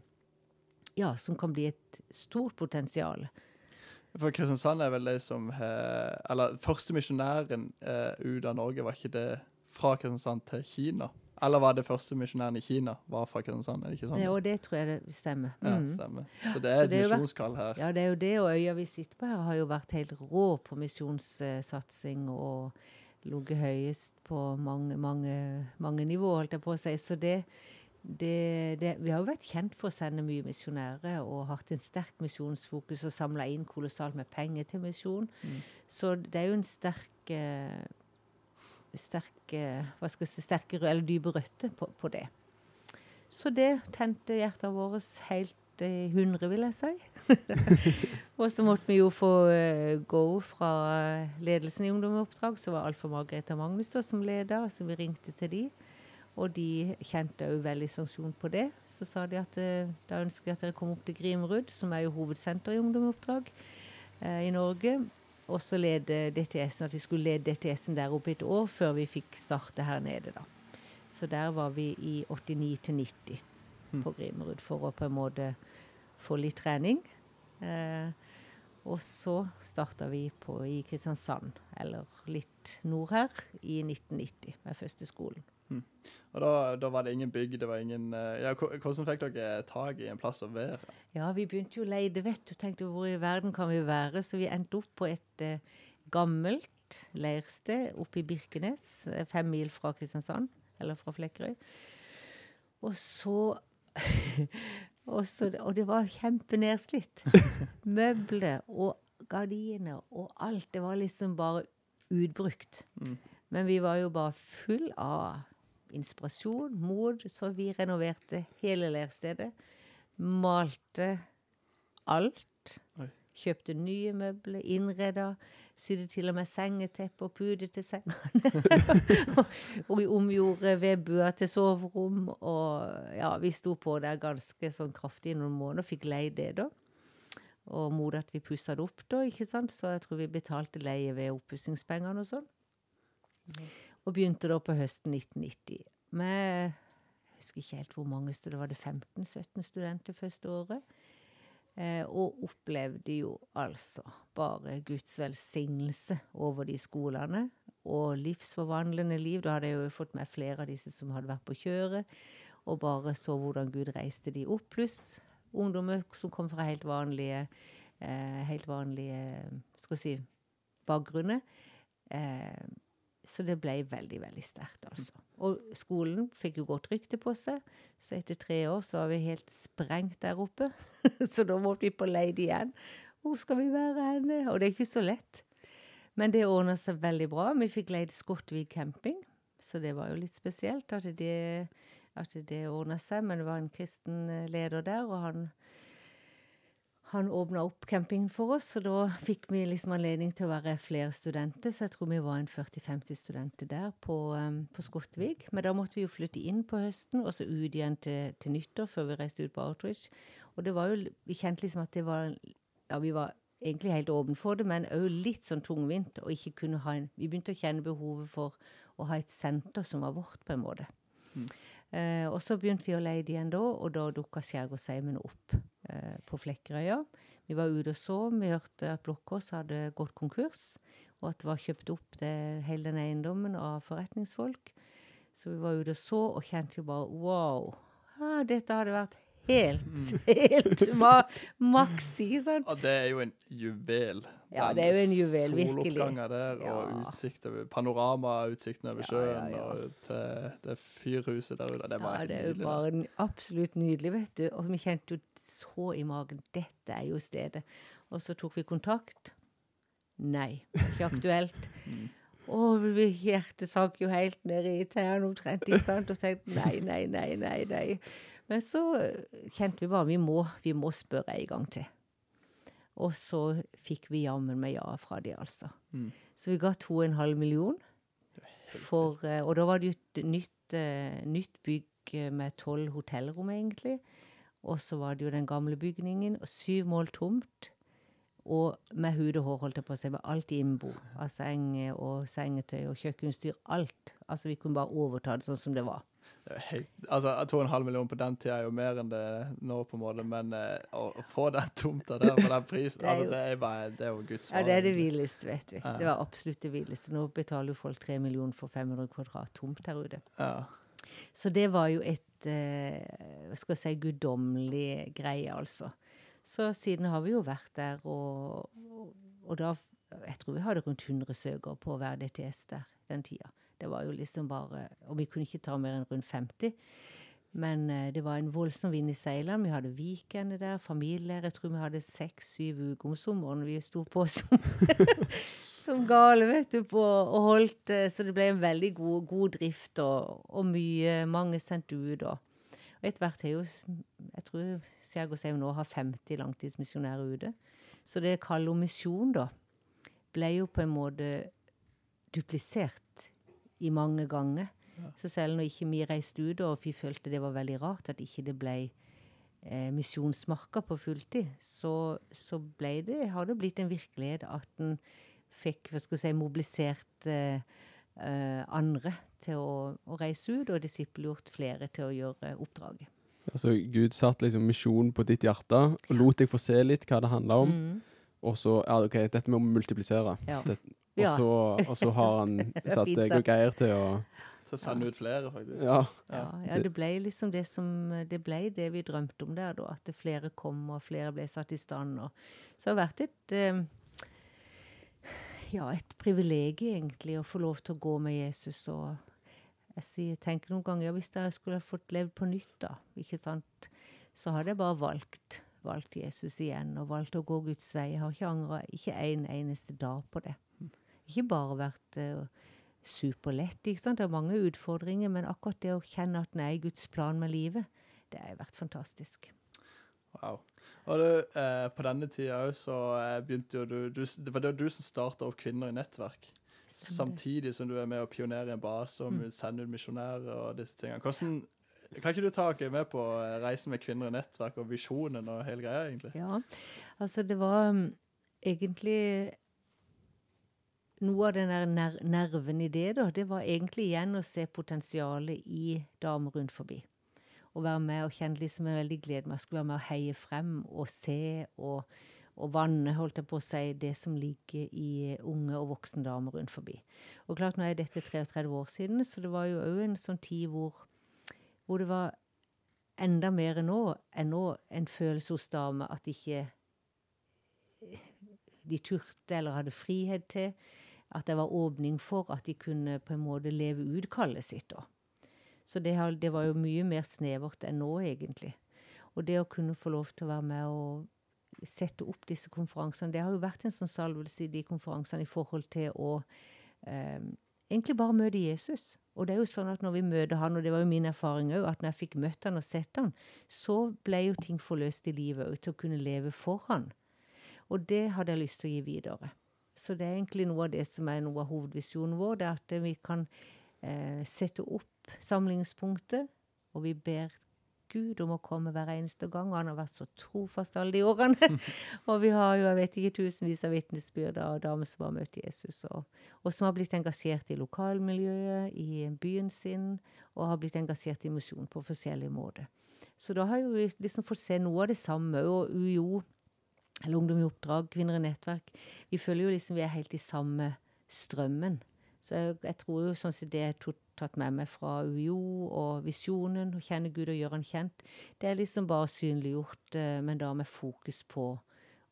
Ja, som kan bli et stort potensial. For Kristiansand er vel de som har Eller første misjonæren eh, ut av Norge, var ikke det fra Kristiansand til Kina? Eller var det første misjonæren i Kina var fra Kristiansand? er det ikke sånn? Ja, og det tror jeg det stemmer. Mm. Ja, stemmer. Så det er et misjonskall her. Ja, det er jo det, og øya vi sitter på her har jo vært helt rå på misjonssatsing og ligget høyest på mange, mange, mange nivå, holdt jeg på å si. Så det, det, det, vi har jo vært kjent for å sende mye misjonærer og hatt en sterk misjonsfokus og samla inn kolossalt med penger til misjon. Mm. Så det er jo en sterk eh, sterk, hva skal jeg si, sterke eller dype røtter på, på, det. Så det tente hjertet vårt helt i eh, 100, vil jeg si. *laughs* og så måtte vi jo få uh, go fra ledelsen i Ungdomoppdrag, så var Alfa Margrethe Magnus da, som leder, så vi ringte til de. Og de kjente òg veldig sanksjon på det. Så sa de at eh, da ønsker vi at dere kommer opp til Grimrud, som er jo hovedsenter i Ungdomoppdrag eh, i Norge. Og så lede DTS-en, at vi skulle lede DTS-en der oppe et år før vi fikk starte her nede, da. Så der var vi i 89 til 90 mm. på Grimrud for å på en måte få litt trening. Eh, og så starta vi på, i Kristiansand, eller litt nord her, i 1990 med første skolen. Hmm. Og da, da, var det ingen bygg, det var ingen eh, ja, Hvordan fikk dere tak i en plass å være? Ja, vi begynte jo å leide, vet du. Tenkte hvor i verden kan vi være? Så vi endte opp på et eh, gammelt leirsted oppe i Birkenes, eh, fem mil fra Kristiansand, eller fra Flekkerøy. Og så *laughs* og, så, og det var kjempenedslitt. *laughs* Møbler og gardiner og alt. Det var liksom bare utbrukt. Mm. Men vi var jo bare full av inspirasjon, mot, så vi renoverte hele leirstedet. Malte alt. Oi. Kjøpte nye møbler, innreda. Sydde til og med sengeteppe og pude til sengene. *laughs* *laughs* og vi omgjorde vedbua til soverom. Og ja, vi sto på der ganske sånn kraftig i noen måneder, fikk leid det, da. Og mot at vi pussa det opp, da, ikke sant. Så jeg tror vi betalte leie ved oppussingspengene og sånn. Og begynte da på høsten 1990. Med jeg husker ikke helt hvor mange studenter, var det 15-17 studenter første året? Eh, og opplevde jo altså bare Guds velsignelse over de skolene. Og livsforvandlende liv. Da hadde jeg jo fått med flere av disse som hadde vært på kjøret. Og bare så hvordan Gud reiste de opp, pluss ungdommer som kom fra helt vanlige eh, helt vanlige skal vi si, bakgrunner. Eh, så det ble veldig, veldig sterkt, altså. Og skolen fikk jo godt rykte på seg, så etter tre år så var vi helt sprengt der oppe. *laughs* så da måtte vi på leid igjen. Hvor skal vi være henne? Og det er ikke så lett. Men det ordna seg veldig bra. Vi fikk leid Skottvik camping, så det var jo litt spesielt at det, at det ordna seg. Men det var en kristen leder der, og han han åpna opp campingen for oss, og da fikk vi liksom anledning til å være flere studenter. Så jeg tror vi var en 40-50 studenter der på, um, på Skottvik. Men da måtte vi jo flytte inn på høsten, og så ut igjen til, til nyttår før vi reiste ut på Outreach. Og det var jo Vi kjente liksom at det var Ja, vi var egentlig helt åpne for det, men òg litt sånn tungvint å ikke kunne ha en Vi begynte å kjenne behovet for å ha et senter som var vårt, på en måte. Mm. Eh, og så begynte vi å leie igjen da, og da dukka Skjærgårdsheimen opp på Flekkerøya. Vi var ute og så. Vi hørte at Blokkås hadde gått konkurs, og at det var kjøpt opp det, hele den eiendommen av forretningsfolk. Så vi var ute og så, og kjente jo bare wow. Ah, dette hadde vært helt, mm. *laughs* helt ma maxi. Sånn. Og det er jo en juvel. Ja, det er jo en juvel, virkelig. Soloppganger der, ja. og utsikt over panoramautsikten over sjøen, ja, ja, og til det fyrhuset der ute. Det var ja, det er jo bare absolutt nydelig, vet du. Og vi kjente jo så i magen dette er jo stedet. Og så tok vi kontakt. Nei, ikke aktuelt. *laughs* mm. Og hjertet sank jo helt ned i tærne omtrent. ikke sant? Og tenkte nei, nei, nei, nei. nei. Men så kjente vi bare vi må, vi må spørre en gang til. Og så fikk vi jammen meg ja fra de, altså. Mm. Så vi ga to og en halv million. For, eh, og da var det jo et nytt, uh, nytt bygg med tolv hotellrom, egentlig. Og så var det jo den gamle bygningen, og syv mål tomt. Og med hud og hår, holdt jeg på å si, med alt innbo. Av seng og sengetøy og kjøkkenutstyr. Alt. Altså, vi kunne bare overta det sånn som det var. Helt, altså, To og en halv million på den tida er jo mer enn det nå, på en måte, men uh, å, å, få den tomta der for den *laughs* prisen, det er, altså, det er, bare, det er jo Guds svar. Ja, det er det villeste, vet du. Ja. Det var absolutt det villeste. Nå betaler jo folk 3 millioner for 500 kvadrat tomt her ute. Ja. Så det var jo et uh, skal jeg si, guddommelig greie, altså. Så siden har vi jo vært der, og, og, og da Jeg tror vi hadde rundt 100 søkere på hver DTS der den tida. Det var jo liksom bare Og vi kunne ikke ta mer enn rundt 50. Men uh, det var en voldsom vind i seilene. Vi hadde weekender der, familier. Jeg tror vi hadde seks-syv uker om sommeren vi sto på som, *laughs* som gale, vet du, på, og holdt uh, Så det ble en veldig god, god drift og, og, mye Mange sendte ut. Og, og etter hvert har jo Jeg tror Skjærgårdshaugen nå har 50 langtidsmisjonærer ute. Så det kallet om misjon, da, ble jo på en måte duplisert i mange ganger. Ja. Så selv når ikke vi reiste ut, og vi følte det var veldig rart at ikke det ble eh, misjonsmarka på fulltid, så, så ble det, har det blitt en virkelighet at en fikk hva skal jeg si, mobilisert eh, eh, andre til å, å, reise ut, og disippelgjort flere til å gjøre oppdraget. Altså Gud satt liksom misjon på ditt hjerte og lot deg få se litt hva det handla om. Mm. Og så ja, OK, dette med å multiplisere. Ja. Det, og, så, og så har han *laughs* satt deg og Geir til å Så sende ut flere, faktisk. Ja. Ja, ja. det ble liksom det som Det ble det vi drømte om der, da. At flere kom, og flere ble satt i stand. Og, så det har vært et eh, Ja, et privilegium, egentlig, å få lov til å gå med Jesus. Og jeg tenker noen ganger ja, hvis jeg skulle fått levd på nytt, da, ikke sant, så hadde jeg bare valgt valgt Jesus igjen og valgt å gå Guds vei. Jeg har ikke angra ikke en eneste dag på det. Ikke bare vært uh, superlett. ikke sant? Det er mange utfordringer, men akkurat det å kjenne at den er i Guds plan med livet, det har vært fantastisk. Wow. Og du, eh, på denne tida òg så eh, begynte jo du, du Det var det du som starta opp Kvinner i nettverk. Samtidig som du er med og pionerer i en base og Mm. sende ut misjonærer og disse tingene. Hvordan, kan ikke du ta oss med på eh, reisen med Kvinner i nettverk og visjonen og hele greia, egentlig? Ja, altså det var um, egentlig Noe av den der ner nerven i det, da, det var egentlig igjen å se potensialet i damer rundt forbi. Å være med og kjenne liksom en veldig glede å skulle være med og heie frem og se og, og vanne, holdt jeg på å si, det som ligger i unge og voksne damer rundt forbi. Og klart, nå er dette 33 år siden, så det var jo òg en sånn tid hvor, hvor det var enda mer enn nå, enn nå en følelse hos damer at ikke de turte eller hadde frihet til. At det var åpning for at de kunne på en måte leve ut kallet sitt. da. Så det, det var jo mye mer snevert enn nå, egentlig. Og det å kunne få lov til å være med og sette opp disse konferansene Det har jo vært en sånn salvelse i de konferansene i forhold til å eh, egentlig bare møte Jesus. Og det er jo sånn at når vi møter han, og det var jo min erfaring òg, at når jeg fikk møtt han og sett han, så ble jo ting forløst i livet òg, til å kunne leve for han. Og det hadde jeg lyst til å gi videre. Så det er egentlig noe av det som er noe av hovedvisjonen vår, det er at vi kan eh, sette opp samlingspunktet, og vi ber Gud om å komme hver eneste gang, han har vært så trofast alle de årene. *laughs* og vi har jo, jeg vet ikke, tusenvis av vitnesbyrd av damer som har møtt Jesus, og, og som har blitt engasjert i lokalmiljøet, i byen sin, og har blitt engasjert i misjon på forskjellige måter. Så da har jo vi liksom fått se noe av det samme, og UiO, eller Ungdom i oppdrag, Kvinner i nettverk, vi føler jo liksom vi er helt i samme strømmen. Så jeg, jeg tror jo sånn som det jeg har tatt med meg fra UiO og visjonen, å kjenne Gud og gjøre han kjent, det er liksom bare synliggjort, eh, men da med fokus på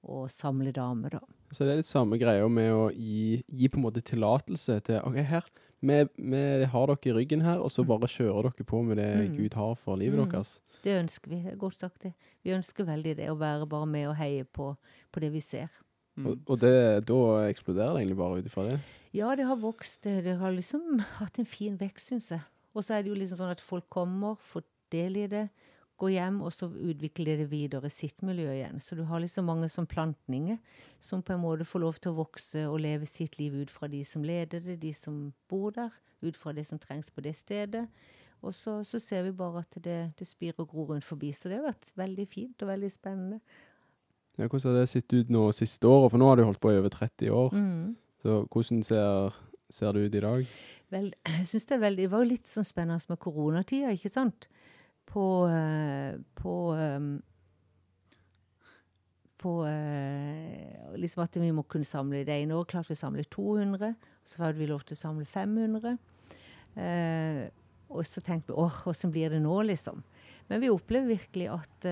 å samle damer, da. Så det er litt samme greia med å gi, gi på en måte tillatelse til OK, her vi, vi har dere i ryggen her, og så bare kjører dere på med det Mm. Gud har for livet Mm. deres. Det ønsker vi. Godt sagt, det. Vi ønsker veldig det, å være bare med og heie på, på det vi ser. Mm. Og, og det, da eksploderer det egentlig bare ut ifra det. Ja, det har vokst. Det, det har liksom hatt en fin vekst, syns jeg. Og så er det jo liksom sånn at folk kommer, får del i det, går hjem, og så utvikler det videre sitt miljø igjen. Så du har liksom mange som plantninger som på en måte får lov til å vokse og leve sitt liv ut fra de som leder det, de som bor der, ut fra det som trengs på det stedet. Og så, så ser vi bare at det, det spirer og gror rundt forbi. Så det har vært veldig fint og veldig spennende. Ja, hvordan har det sett ut nå siste året? For nå har du holdt på i over 30 år. Mm. Så hvordan ser, ser det ut i dag? Vel, *clears throat* jeg synes det er veldig Det var jo litt sånn spennende med koronatida, ikke sant? På eh, På ehm, På eh, Liksom at vi må kunne samle det ene året klarte vi å samle 200, så hadde vi lov til å samle 500. Eh, og så tenkte vi åh, åssen blir det nå, liksom? Men vi opplever virkelig at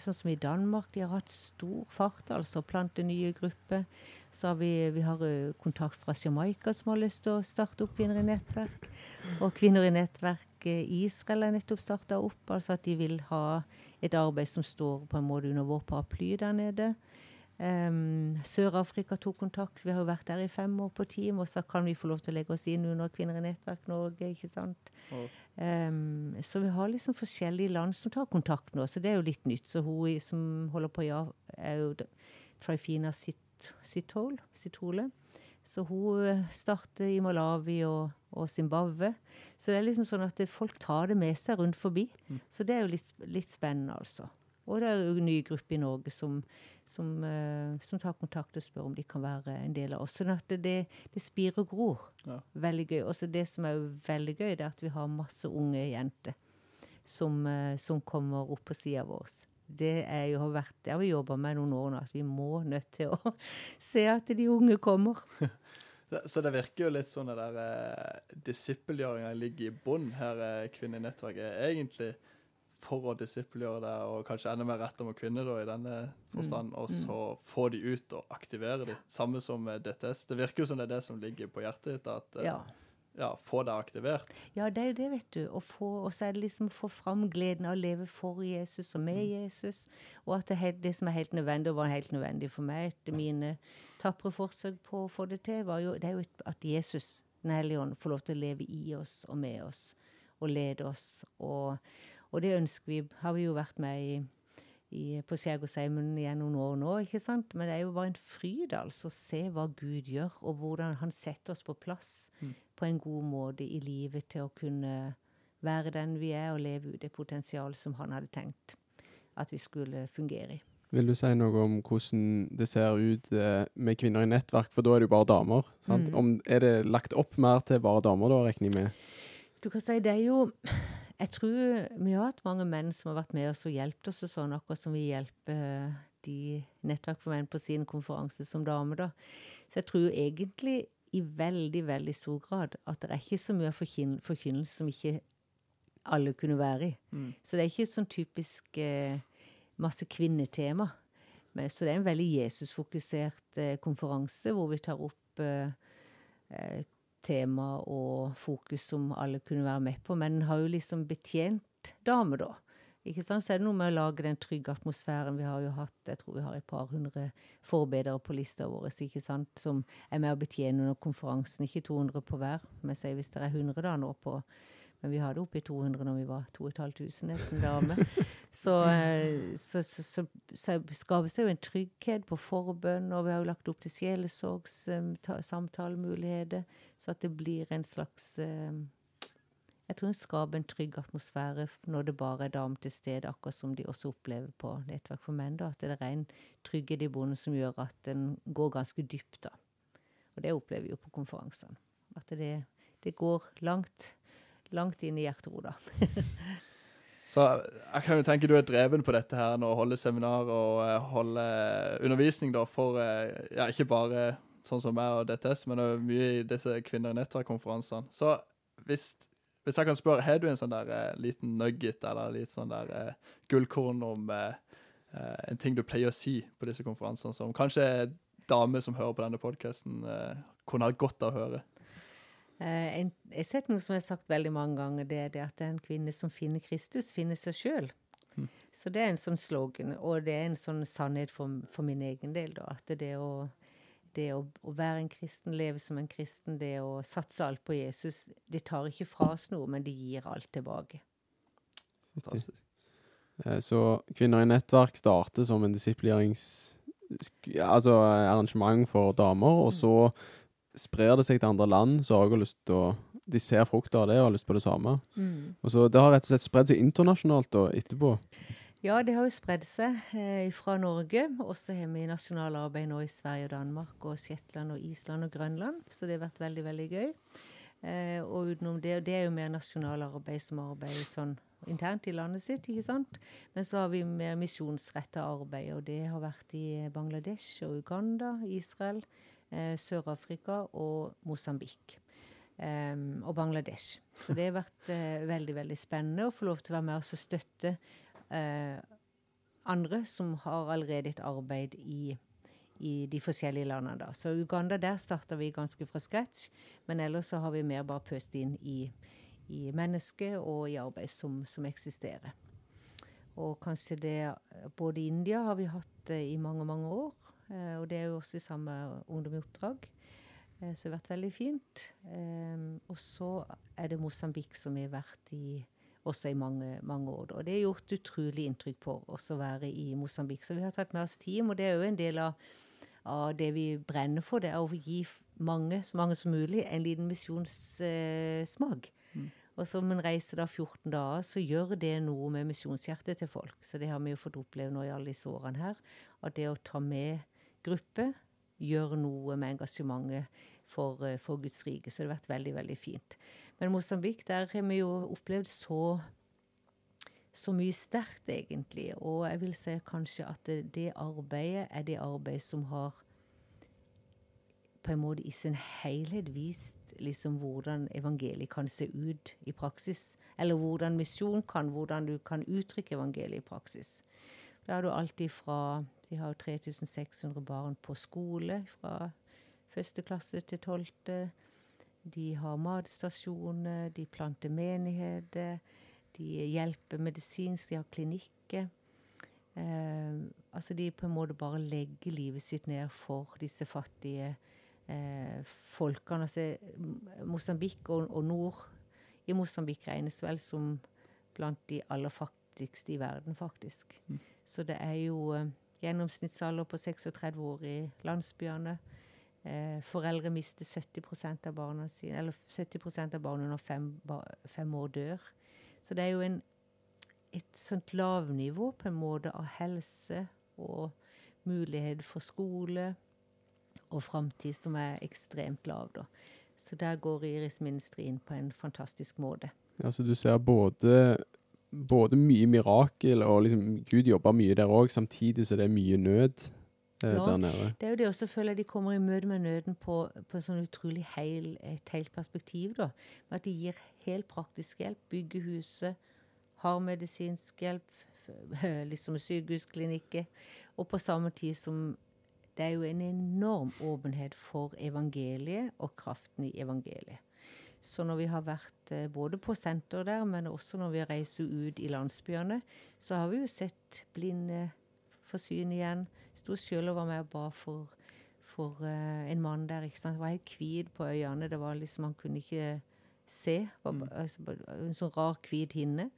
sånn som i Danmark, de har hatt stor fart, altså plante nye grupper. Så har vi, vi har kontakt fra Jamaica som har lyst til å starte opp Kvinner i nettverk. Og Kvinner i nettverk Israel er nettopp starta opp. Altså at de vil ha et arbeid som står på en måte under vår paraply der nede. Um, Sør-Afrika tok kontakt. Vi har jo vært der i fem år på team, og så kan vi få lov til å legge oss inn under Kvinner i nettverk Norge, ikke sant. Og, Um, så vi har liksom forskjellige land som tar kontakt nå, så det er jo litt nytt. Så hun som holder på, ja, er jo Trifina Sit- Sithole. Sithole. Så hun eh, starter i Malawi og, og Zimbabwe. Så det er liksom sånn at folk tar det med seg rundt forbi. Så det er jo litt, litt spennende, altså. Og det er jo en ny gruppe i Norge som, som, uh, som tar kontakt og spør om de kan være en del av oss. Sånn at det, det, det spirer og gror. Ja. Veldig gøy. Og så det som er jo veldig gøy, det er at vi har masse unge jenter som, uh, som kommer opp på sida vår. Det er jo, har vært, det har vi jobba med noen år nå, at vi må nødt til å *laughs* se at de unge kommer. *laughs* så det virker jo litt sånn det der eh, disippelgjøringa ligger i bånn her, eh, Kvinner i nettverket. er Egentlig for å disippelgjøre det, og kanskje enda mer retta mot kvinner da, i denne forstand, og så få de ut og aktivere de. Samme som DTS. Det virker jo som det er det som ligger på hjertet ditt, at eh, Ja. Ja, få det aktivert. Ja, det er jo det, vet du. Å få, og så er det liksom få fram gleden av å leve for Jesus og med Jesus. Og at det, det som er helt nødvendig, og var helt nødvendig for meg etter mine tapre forsøk på å få det til, var jo, det er jo at Jesus Den hellige ånd får lov til å leve i oss og med oss og lede oss. Og, og det ønsker vi. Har vi jo vært med i, i på Skjærgårdsheimen gjennom noen år nå, ikke sant? Men det er jo bare en fryd, altså, å se hva Gud gjør, og hvordan han setter oss på plass Mm. på en god måte i livet til å kunne være den vi er, og leve ut det potensial som han hadde tenkt at vi skulle fungere i. Vil du si noe om hvordan det ser ut eh, med kvinner i nettverk, for da er det jo bare damer? sant? Mm. Om, er det lagt opp mer til bare damer, da, regner jeg med? Du kan si det er jo Jeg tror vi har hatt mange menn som har vært med oss og hjulpet oss og sånn, akkurat som vi hjelper de nettverk for menn på sin konferanse som dame, da. Så jeg tror egentlig i veldig, veldig stor grad at det er ikke så mye forkyn- forkynnelse som ikke alle kunne være i. Mm. Så det er ikke et sånn typisk eh, masse kvinnetema. Men, så det er en veldig Jesusfokusert eh, konferanse hvor vi tar opp eh, eh, tema og fokus som alle kunne være med på. Men den har jo liksom betjent damer, da. Ikke sant? Så er det noe med å lage den trygge atmosfæren. Vi har jo hatt jeg tror vi har et par hundre forbedere på lista vår ikke sant? som er med å betjene under konferansen. Ikke 200 på hver, men sier hvis det er 100 da nå på Men vi hadde oppi 200 når vi var 2500 nesten damer. Så, eh, så, så, så, så skapes det jo en trygghet på forbønn, og vi har jo lagt opp til sjelesorgssamtalemuligheter, så at det blir en slags eh, Jeg tror det skaper en trygg atmosfære når det bare er damer til stede, akkurat som de også opplever på Nettverk for menn. da, At det er en trygghet i bonden som gjør at den går ganske dypt. da. Og det opplever vi jo på konferansene. At det, det går langt, langt inn i hjerteroda. *laughs* Så jeg kan jo tenke du er dreven på dette her nå, holde seminar og eh, holde undervisning da, for eh, ja, ikke bare sånn som meg og DTS, men også mye i disse kvinner i nettverk-konferansene. Så hvis, hvis jeg kan spørre, har du en sånn der eh, liten nugget eller litt sånn der eh, gullkorn om eh, eh, en ting du pleier å si på disse konferansene, som kanskje damer som hører på denne podkasten, eh, kunne ha godt av å høre? Eh, en, jeg har sett noe som jeg har sagt veldig mange ganger, det er det at en kvinne som finner Kristus, finner seg sjøl. Mm. Så det er en sånn slogan, og det er en sånn sannhet for, for min egen del, da. At det å, det å, å være en kristen, leve som en kristen, det å satse alt på Jesus, det tar ikke fra oss noe, men det gir alt tilbake. Fantastisk. Eh, Så Kvinner i nettverk starter som en disiplinærings... Altså arrangement for damer, og så sprer det seg til andre land, så har jeg også lyst til å De ser frukter av det og har lyst på det samme. Og så Det har rett og slett spredd seg internasjonalt da, etterpå. Ja, det har jo spredd seg eh, fra Norge. Og så har vi nasjonalarbeid nå i Sverige og Danmark og Shetland og Island og Grønland. Så det har vært veldig, veldig gøy. Eh, og utenom det, og det er jo mer nasjonalarbeid som arbeider sånn internt i landet sitt, ikke sant. Men så har vi mer misjonsretta arbeid, og det har vært i Bangladesh og Uganda, Israel, Sør-Afrika og Mosambik. Em, og Bangladesh. Så det har vært eh, veldig, veldig spennende å få lov til å være med oss og støtte eh, andre som har allerede et arbeid i, i de forskjellige landene. Da. Så Uganda, der starta vi ganske fra scratch, men ellers så har vi mer bare pøst inn i, i mennesket og i arbeid som, som eksisterer. Og kanskje det Både India har vi hatt i mange, mange år, eh, og det er jo også i samme Ungdom i oppdrag. Eh, Så det har vært veldig fint. Eh, og så er det Mosambik som vi har vært i også i mange, mange år. Og det har gjort utrolig inntrykk på oss å være i Mosambik. Så vi har tatt med oss team, og det er jo en del av, av det vi brenner for. Det er å gi mange, så mange som mulig, en liten misjonssmak. Og som en reiser da 14 dager, så gjør det noe med misjonshjertet til folk. Så det har vi jo fått oppleve nå i alle disse årene her. At det å ta med gruppe gjør noe med engasjementet for, eh, for Guds rike. Så det har vært veldig, veldig fint. Men Mosambik, der har vi jo opplevd så så mye sterkt, egentlig. Og jeg vil si kanskje at det, det arbeidet er det arbeidet som har på en måte i sin helhet vist liksom hvordan evangeliet kan se ut i praksis. Eller hvordan misjon kan, hvordan du kan uttrykke evangeliet i praksis. Da har du alt ifra De har jo 3600 barn på skole fra første klasse til tolvte. De har matstasjoner, de planter menigheter, de hjelper medisinsk, de har klinikker. Eh, altså de på en måte bare legger livet sitt ned for disse fattige eh, folkene. Altså, Mosambik og, og nord i Mosambik regnes vel som blant de aller fattigste i verden, faktisk. Mm. Så det er jo eh, gjennomsnittsalder på 36 år i landsbyene. Eh, foreldre mister 70% av barna sine, eller 70% av barna under fem, fem år dør. Så det er jo en, et sånt lavnivå på en måte av helse og mulighet for skole og framtid som er ekstremt lav, da. Så der går Iris Ministry inn på en fantastisk måte. Ja, så du ser både, både mye mirakel, og liksom Gud jobber mye der òg, samtidig så det er mye nød eh, Ja. der nede. Det er jo det også, føler at de kommer i møte med nøden på, på sånn utrolig heil, et helt perspektiv, da. Med at de gir helt praktisk hjelp, bygger huset, har medisinsk hjelp, *laughs* liksom sykehusklinikker, og på samme tid som det er jo en enorm åpenhet for evangeliet og kraften i evangeliet. Så når vi har vært eh, både på senter der, men også når vi reiser ut i landsbyene, så har vi jo sett blinde få syn igjen. Sto sjøl og var med og ba for, for eh, en mann der. ikke sant? Var helt hvit på øynene. Det var liksom, Han kunne ikke se. Var, ba- altså, en sånn rar hvit hinne.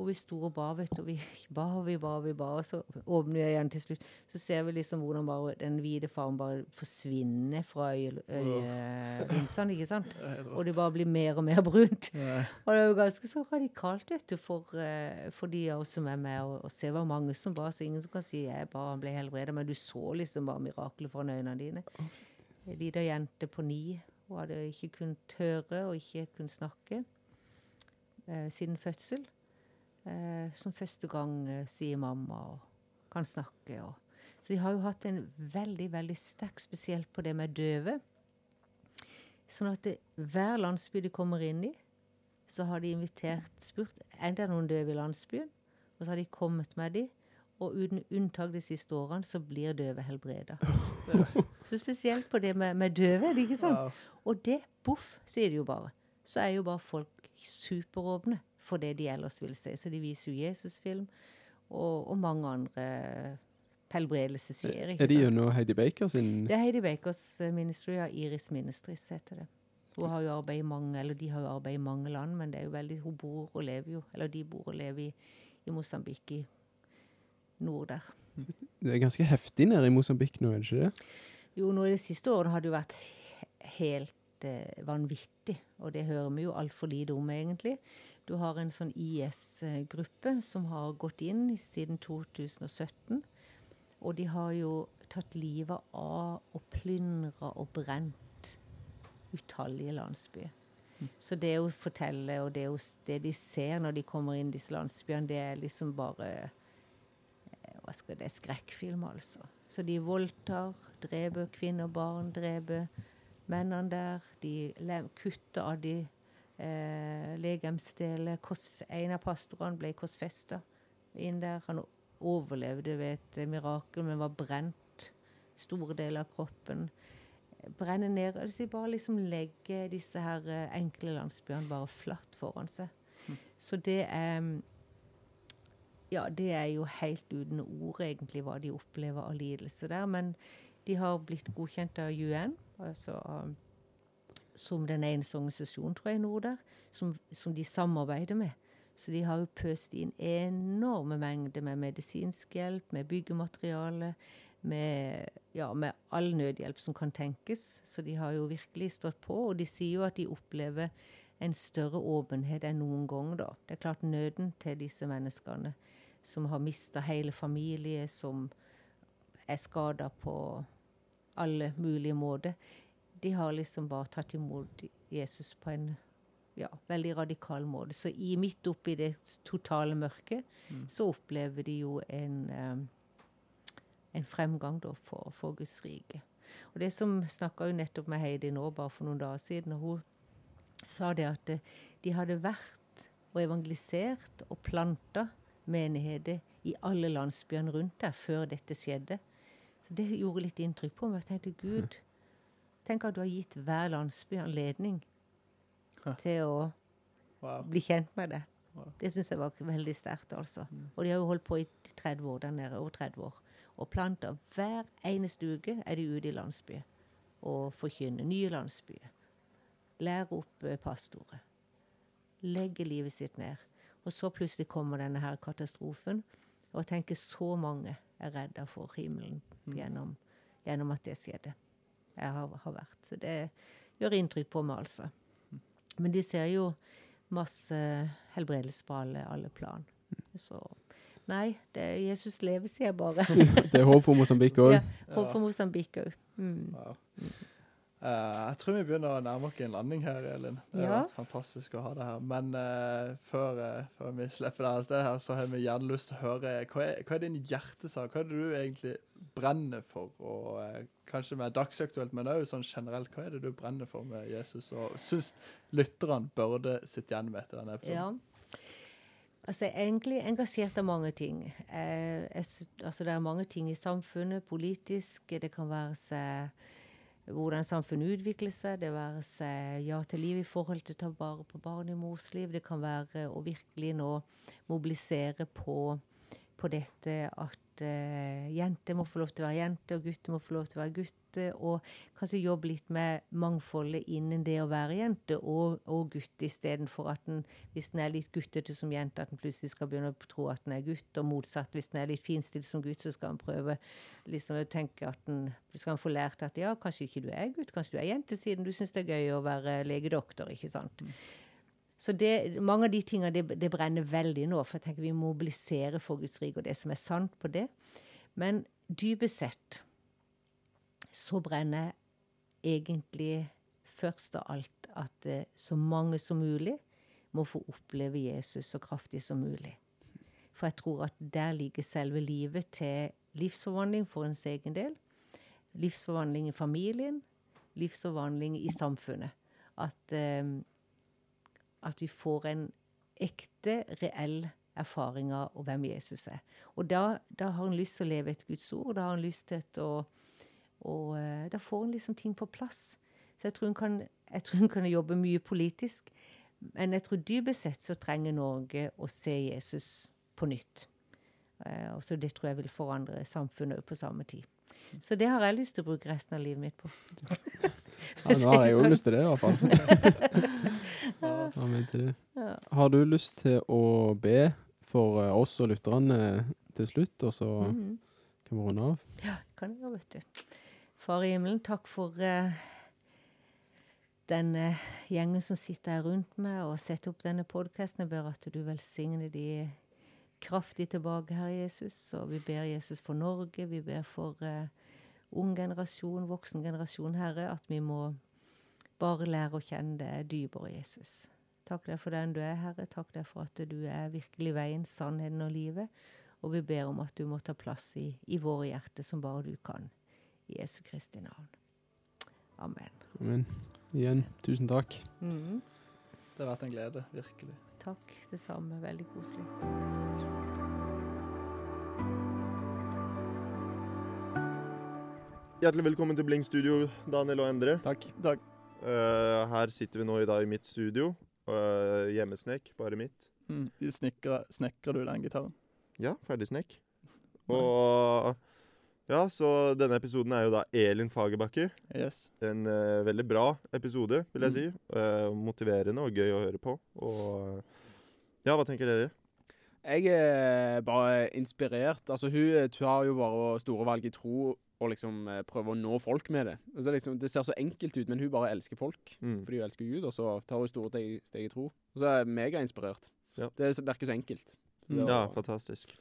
Og vi sto og ba, vet du. Og vi *laughs* ba og vi ba og vi ba, og så åpner vi øynene til slutt. Så ser vi liksom hvordan bare den hvite fargen bare forsvinner fra øye- *laughs* ikke sant. Og det bare blir mer og mer brunt. Og det er jo ganske så radikalt, vet du, for, eh, for de av oss som er med og, og ser hvor mange som ba. Så ingen som kan si jeg ba, han ble helbredet, men du så liksom bare miraklet foran øynene dine. Ei lita jente på ni. Hun hadde ikke kunnet høre og ikke kunnet snakke eh, siden fødsel. Eh, som første gang eh, sier mamma og kan snakke. Så de har jo hatt en veldig, veldig sterk spesielt på det med døve. Sånn at det, hver landsby de kommer inn i, så har de invitert, spurt er det noen døve i landsbyen. Og så har de kommet med de, og uten unntak de siste årene så blir døve helbreda. *laughs* Så spesielt på det med, med døve, ikke sant? Wow. Og det, boff, sier de jo bare. Så er jo bare folk superåpne for det de ellers vil se. Så de viser jo Jesusfilm og, og mange andre helbredelser Er de under Heidi Baker sin Det er Heidi Bakers eh, ministry, ja, Iris Ministries heter det. Hun har jo arbeid i mange, eller De har jo arbeid i mange land, men det er jo veldig, hun bor og lever jo, eller de bor og lever i, i Mosambik, i nord der. Det er ganske heftig nede i Mosambik nå, er det ikke det? Jo, nå i de siste årene har det jo vært helt eh, vanvittig, og det hører vi jo altfor lite om, egentlig. Du har en sånn IS-gruppe som har gått inn siden 2017, og de har jo tatt livet av og plyndra og brent utallige landsbyer. Så det å fortelle, og det, å det de ser når de kommer inn i disse landsbyene, det er liksom bare eh, hva skal det, skrekkfilm, altså. Så de voldtar, dreper kvinner og barn, dreper mennene der. De kutter av de eh, legemsdeler. En av pastorene ble korsfesta inn der. Han overlevde ved et eh, mirakel, men var brent store deler av kroppen. Brenner ned. De bare liksom legger disse her eh, enkle landsbyene bare flatt foran seg. Så det er ja, det er jo helt uten ord, egentlig, hva de opplever av lidelse der. Men de har blitt godkjent av UN, altså um, som den eneste organisasjonen, tror jeg, nord der, som, som de samarbeider med. Så de har jo pøst inn enorme mengder med medisinsk hjelp, med byggemateriale, med, ja, med all nødhjelp som kan tenkes. Så de har jo virkelig stått på, og de sier jo at de opplever en større åpenhet enn noen gang, da. Det er klart nøden til disse menneskene som har mista hele familie, som er skada på alle mulige måter. De har liksom bare tatt imot Jesus på en ja, veldig radikal måte. Så i midt oppi det totale mørket, så opplever de jo en, eh, en fremgang da for, for Guds rike. Og det som snakka jo nettopp med Heidi nå, bare for noen dager siden, og hun sa det at eh, de hadde vært og evangelisert og planta menigheter i alle landsbyene rundt der før dette skjedde. Så det gjorde litt inntrykk på meg. Jeg tenkte Gud, tenk at du har gitt hver landsby anledning Hæ. til å Wow. bli kjent med det. Wow. Det syns jeg var veldig sterkt, altså. Og de har jo holdt på i 30 år der nede, over 30 år. Og planta hver eneste uke er de ute i landsby. og forkynner. Nye landsbyer. Lærer opp eh, pastorer. Legger livet sitt ned. Og så plutselig kommer denne her katastrofen. Og jeg tenker så mange er redda for himmelen gjennom, gjennom at det skjedde. Jeg har, har vært. Så det gjør inntrykk på meg, altså. Men de ser jo masse helbredelse på alle, alle plan. Så nei, det er Jesus lever, sier jeg bare. *laughs* Det er håp for Mosambik òg. Ja, håp for Mosambik òg. Mm. Eh, jeg tror vi begynner å nærme oss en landing her, Elin. Det har Ja. vært fantastisk å ha det her. Men uh, før, uh, før vi slipper deg av sted her, så har vi gjerne lyst til å høre hva er, hva er din hjertesak? Hva er det du egentlig brenner for? Og uh, kanskje mer dagsaktuelt, men òg sånn generelt, hva er det du brenner for med Jesus? Og syns lytterne burde sitte igjen med etter denne episoden? Ja. Altså, jeg er egentlig engasjert av mange ting. Jeg, altså, det er mange ting i samfunnet, politisk. Det kan være seg hvordan samfunnet utvikler seg. Det være seg ja til liv i forhold til å ta vare på barn i mors liv. Det kan være å virkelig nå mobilisere på, på dette at uh, jenter må få lov til å være jenter, og gutter må få lov til å være gutter. Og kanskje jobbe litt med mangfoldet innen det å være jente og, og gutt, istedenfor at en, hvis den er litt guttete som jente, at den plutselig skal begynne å tro at den er gutt, og motsatt. Hvis den er litt finstilt som gutt, så skal en prøve liksom å tenke at den skal han få lært at ja, kanskje ikke du er gutt, kanskje du er jente, siden du syns det er gøy å være legedoktor, ikke sant. Så det, mange av de tingene det, det brenner veldig nå, for jeg tenker vi mobiliserer for Guds rike og det som er sant på det. Men dypest sett så brenner egentlig først av alt at eh, så mange som mulig må få oppleve Jesus så kraftig som mulig. For jeg tror at der ligger selve livet til livsforvandling for ens egen del. Livsforvandling i familien, livsforvandling i samfunnet. At, eh, at vi får en ekte, reell erfaring av hvem Jesus er. Og da, da har han lyst til å leve etter Guds ord. Da har han lyst til å og eh, da får han liksom ting på plass. Så jeg tror hun kan, kan jobbe mye politisk. Men jeg tror dypest sett så trenger Norge å se Jesus på nytt. Eh, og så det tror jeg vil forandre samfunnet på samme tid. Så det har jeg lyst til å bruke resten av livet mitt på. *laughs* Ja, nå har jeg jo Sånn. lyst til det, i hvert fall. *laughs* Ja, men. Ja. Har du lyst til å be for eh, oss og lytterne til slutt, og så Mhm. kan vi runde av? Ja, det kan jeg gjøre, vet du. Far i himmelen, takk for uh, den eh, gjengen som sitter her rundt meg og setter opp denne podkasten. Jeg ber at du velsigner de kraftig tilbake, Herre Jesus. Og vi ber Jesus for Norge. Vi ber for eh, ung generasjon, voksen generasjon, Herre, at vi må bare lære å kjenne deg dypere, Jesus. Takk deg for den du er, Herre. Takk deg for at du er virkelig veien, sannheten og livet. Og vi ber om at du må ta plass i, i våre hjerter som bare du kan. I Jesu Kristi navn. Amen. Amen. Igjen, tusen takk. Mm. Det har vært en glede, virkelig. Takk, det samme. Veldig koselig. Hjertelig velkommen til Bling Studio, Daniel og Endre. Takk. Takk. Uh, her sitter vi nå i dag i mitt studio. Uh, hjemmesnek, bare mitt. Mm. Snekrer, snekrer du den gitaren? Ja, ferdigsnekk. Og ja, så denne episoden er jo da Elin Fagerbakke. Yes. En uh, veldig bra episode, vil jeg Mm. si. Eh, motiverende og gøy å høre på. Og ja, hva tenker dere? Jeg er bare inspirert. Altså, hun tar jo bare store valg i tro og liksom prøve å nå folk med det. Altså, liksom, det ser så enkelt ut, men hun bare elsker folk Mm. fordi hun elsker Gud, og så tar hun store steg, i tro. Og så er jeg megainspirert. Ja. Det virker så enkelt. Så Mm. Ja, var- fantastisk.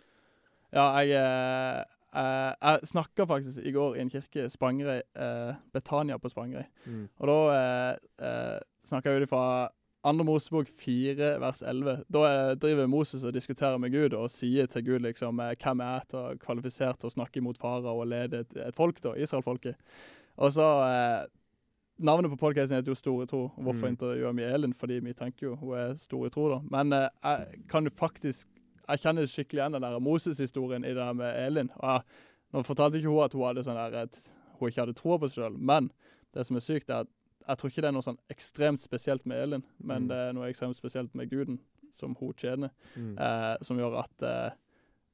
Ja, jeg, eh, eh, jeg snakka faktisk i går i en kirke, Spangereid, eh, Betania på Spangereid. Mm. Og da eh, eh, snakka jeg ut ifra andre Mosebok 4 vers 11. Da eh, driver Moses og diskuterer med Gud og sier til Gud liksom eh, hvem er til å kvalifisere til å snakke imot farer og lede et, et folk, da, Israelfolket. Og så eh, Navnet på podkasten heter jo Store tro. Hvorfor Mm. intervjuer vi Elin? Fordi vi tenker jo hun er stor i tro, da. Men eh, jeg kan jo faktisk Jeg kjenner skikkelig igjen den der Moses-historien i det der med Elin. Jeg, nå fortalte ikke hun at hun hadde sånn der, at hun ikke hadde troa på seg sjøl, men det som er sykt, er at jeg tror ikke det er noe sånn ekstremt spesielt med Elin, men Mm. det er noe ekstremt spesielt med guden som hun tjener, Mm. eh, som gjør at eh,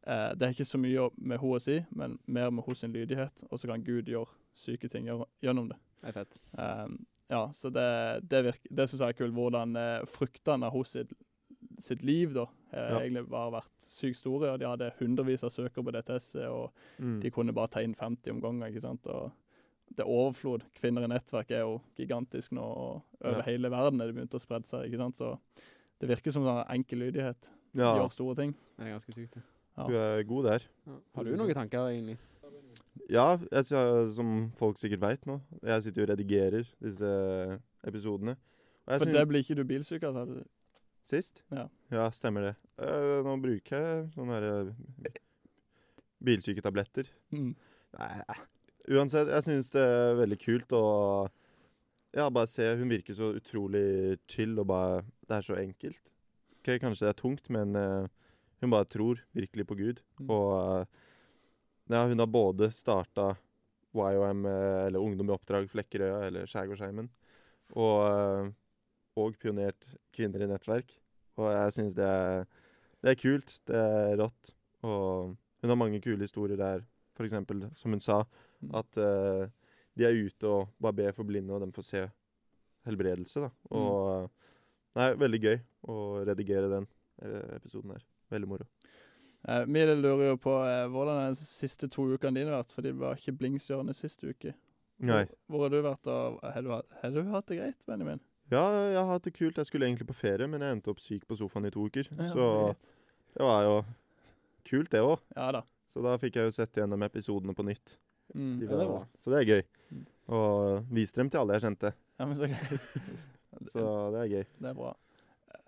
eh, det er ikke så mye med hun å si, men mer med sin lydighet, og så kan Gud gjøre syke ting gjennom det. Det er fett. Um, ja, så det, det, virker- det syns jeg er kult. Hvordan eh, fruktene hos sitt, sitt liv da, har Ja. egentlig bare vært sykt store. og De hadde hundrevis av søkere på DTS-et, og Mm. de kunne bare ta inn 50 om gangen. ikke sant? Og det overflod. Kvinner i nettverk er jo gigantisk nå, og over Ja. hele verden er det begynt å spredde seg. ikke sant? Så det virker som sånn enkel lydighet. Ja, Gjør store ting. Det er ganske sykt. det. Ja. du er god der. Ja. Har du noen tanker, egentlig? Ja, jeg, som folk sikkert veit nå. Jeg sitter jo og redigerer disse episodene. Og jeg For synes- det blir ikke du bilsyk av, sa du? Sist? Ja. Ja, stemmer det. Uh, nå bruker jeg sånne her, eh, bilsyketabletter. Mm. Nei, uansett, jeg syns det er veldig kult å ja, bare se Hun virker så utrolig chill, og bare Det er så enkelt. Ok, Kanskje det er tungt, men uh, hun bare tror virkelig på Gud. Mm. Og uh, ja, hun har både starta YOM, eh, eller Ungdom i oppdrag Flekkerøya, eller Skjærgårdsheimen, og, og pionert Kvinner i nettverk. Og jeg syns det, det er kult. Det er rått. Og hun har mange kule historier der. Eksempel, som hun sa. At uh, de er ute og bare ber for blinde, og de får se helbredelse. da. Og Nei, veldig gøy å redigere den eh, episoden her. Veldig moro. Eh, vi lurer jo på eh, hvordan de siste to ukene dine har vært, for det var ikke Blingstjørne siste uke. Nei. Hvor har du vært, og har du, hatt- har du hatt det greit, Benjamin? Ja, jeg har hatt det kult. Jeg skulle egentlig på ferie, men jeg endte opp syk på sofaen i to uker. Ja, Så det, det var jo kult, det òg. Ja da. Så da fikk jeg jo sett gjennom episodene på nytt. Mm. De Ja, det var, så det er gøy. Mm. Og viste dem til alle jeg kjente. Ja, men så gøy. *laughs* Så det er gøy. Det er bra.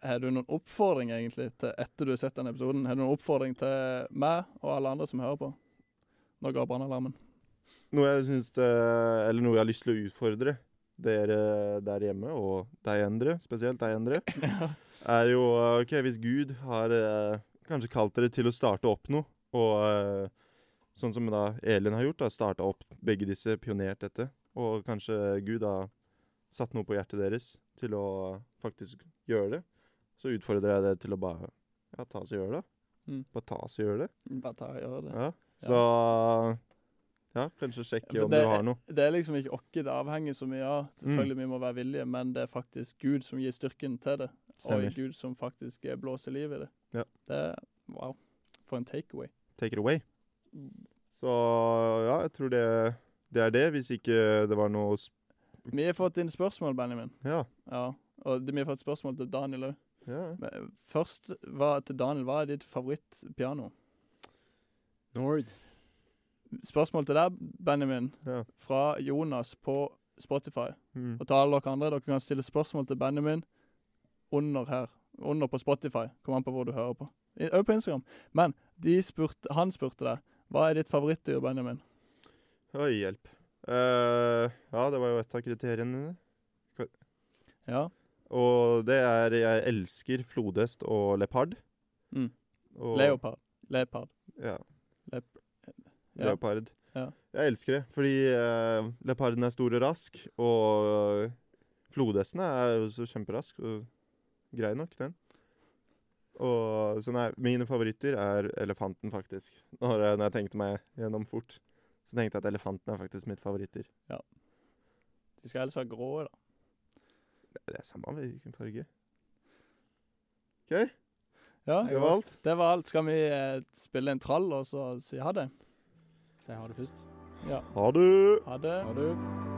Har du noen oppfordring egentlig til etter du har sett denne episoden? Har du noen oppfordring til meg og alle andre som hører på? Nå går brannalarmen. Noe jeg syns Eller noe jeg har lyst til å utfordre dere der hjemme, og deg, Endre, spesielt deg, Endre, *laughs* er jo OK, hvis Gud har eh, kanskje kalt dere til å starte opp noe, og eh, sånn som da Elin har gjort, da, starta opp begge disse, pionert dette, og kanskje Gud har satt noe på hjertet deres til å faktisk gjøre det, så utfordrer jeg det til å bare ja, ta oss og gjøre det. Mm. Bare ta oss og gjøre det. Bare ta og gjør det. Ja. Så ja, kanskje sjekke ja, om det du har noe. Det er liksom ikke oss det avhenger så mye av. Selvfølgelig Mm. vi må være villige, men det er faktisk Gud som gir styrken til det. Stemmer. Og Gud som faktisk eh, blåser liv i det. Ja. Det er wow. For en takeaway. Take it away. Så ja, jeg tror det, det er det, hvis ikke det var noe sp Vi har fått inn spørsmål, Benjamin. Ja. Ja. Og det- vi har fått spørsmål til Daniel òg. ja. Først var, til Daniel, hva er ditt favorittpiano? Nord. Spørsmål til deg, Benjamin, ja. fra Jonas på Spotify. Mm. Og til alle dere andre, dere kan stille spørsmål til Benjamin under her. Under på Spotify. Kom an på hvor du hører på. Òg på Instagram. Men de spurte, han spurte deg hva er ditt favorittdyr, Benjamin. Oi, hjelp. Uh, ja, det var jo et av kriteriene. Ja. Og det er Jeg elsker flodhest og leopard. Mm. Og- Leopard. Leopard. Ja. Lep ja. Leopard. Ja. Jeg elsker det, fordi uh, leoparden er stor og rask, og flodhestene er jo så kjemperask og grei nok, den. Og så nei, mine favoritter er elefanten, faktisk. Når jeg, når jeg tenkte meg gjennom fort, så tenkte jeg at elefanten er faktisk mitt favoritter. Ja. De skal helst være grå, da. Det er samme hvilken farge. OK? Ja, Det var alt. det var alt. Skal vi eh, spille en trall og så si ha det? Så jeg har det først. Ja. Ha det! Ha det. Ha det.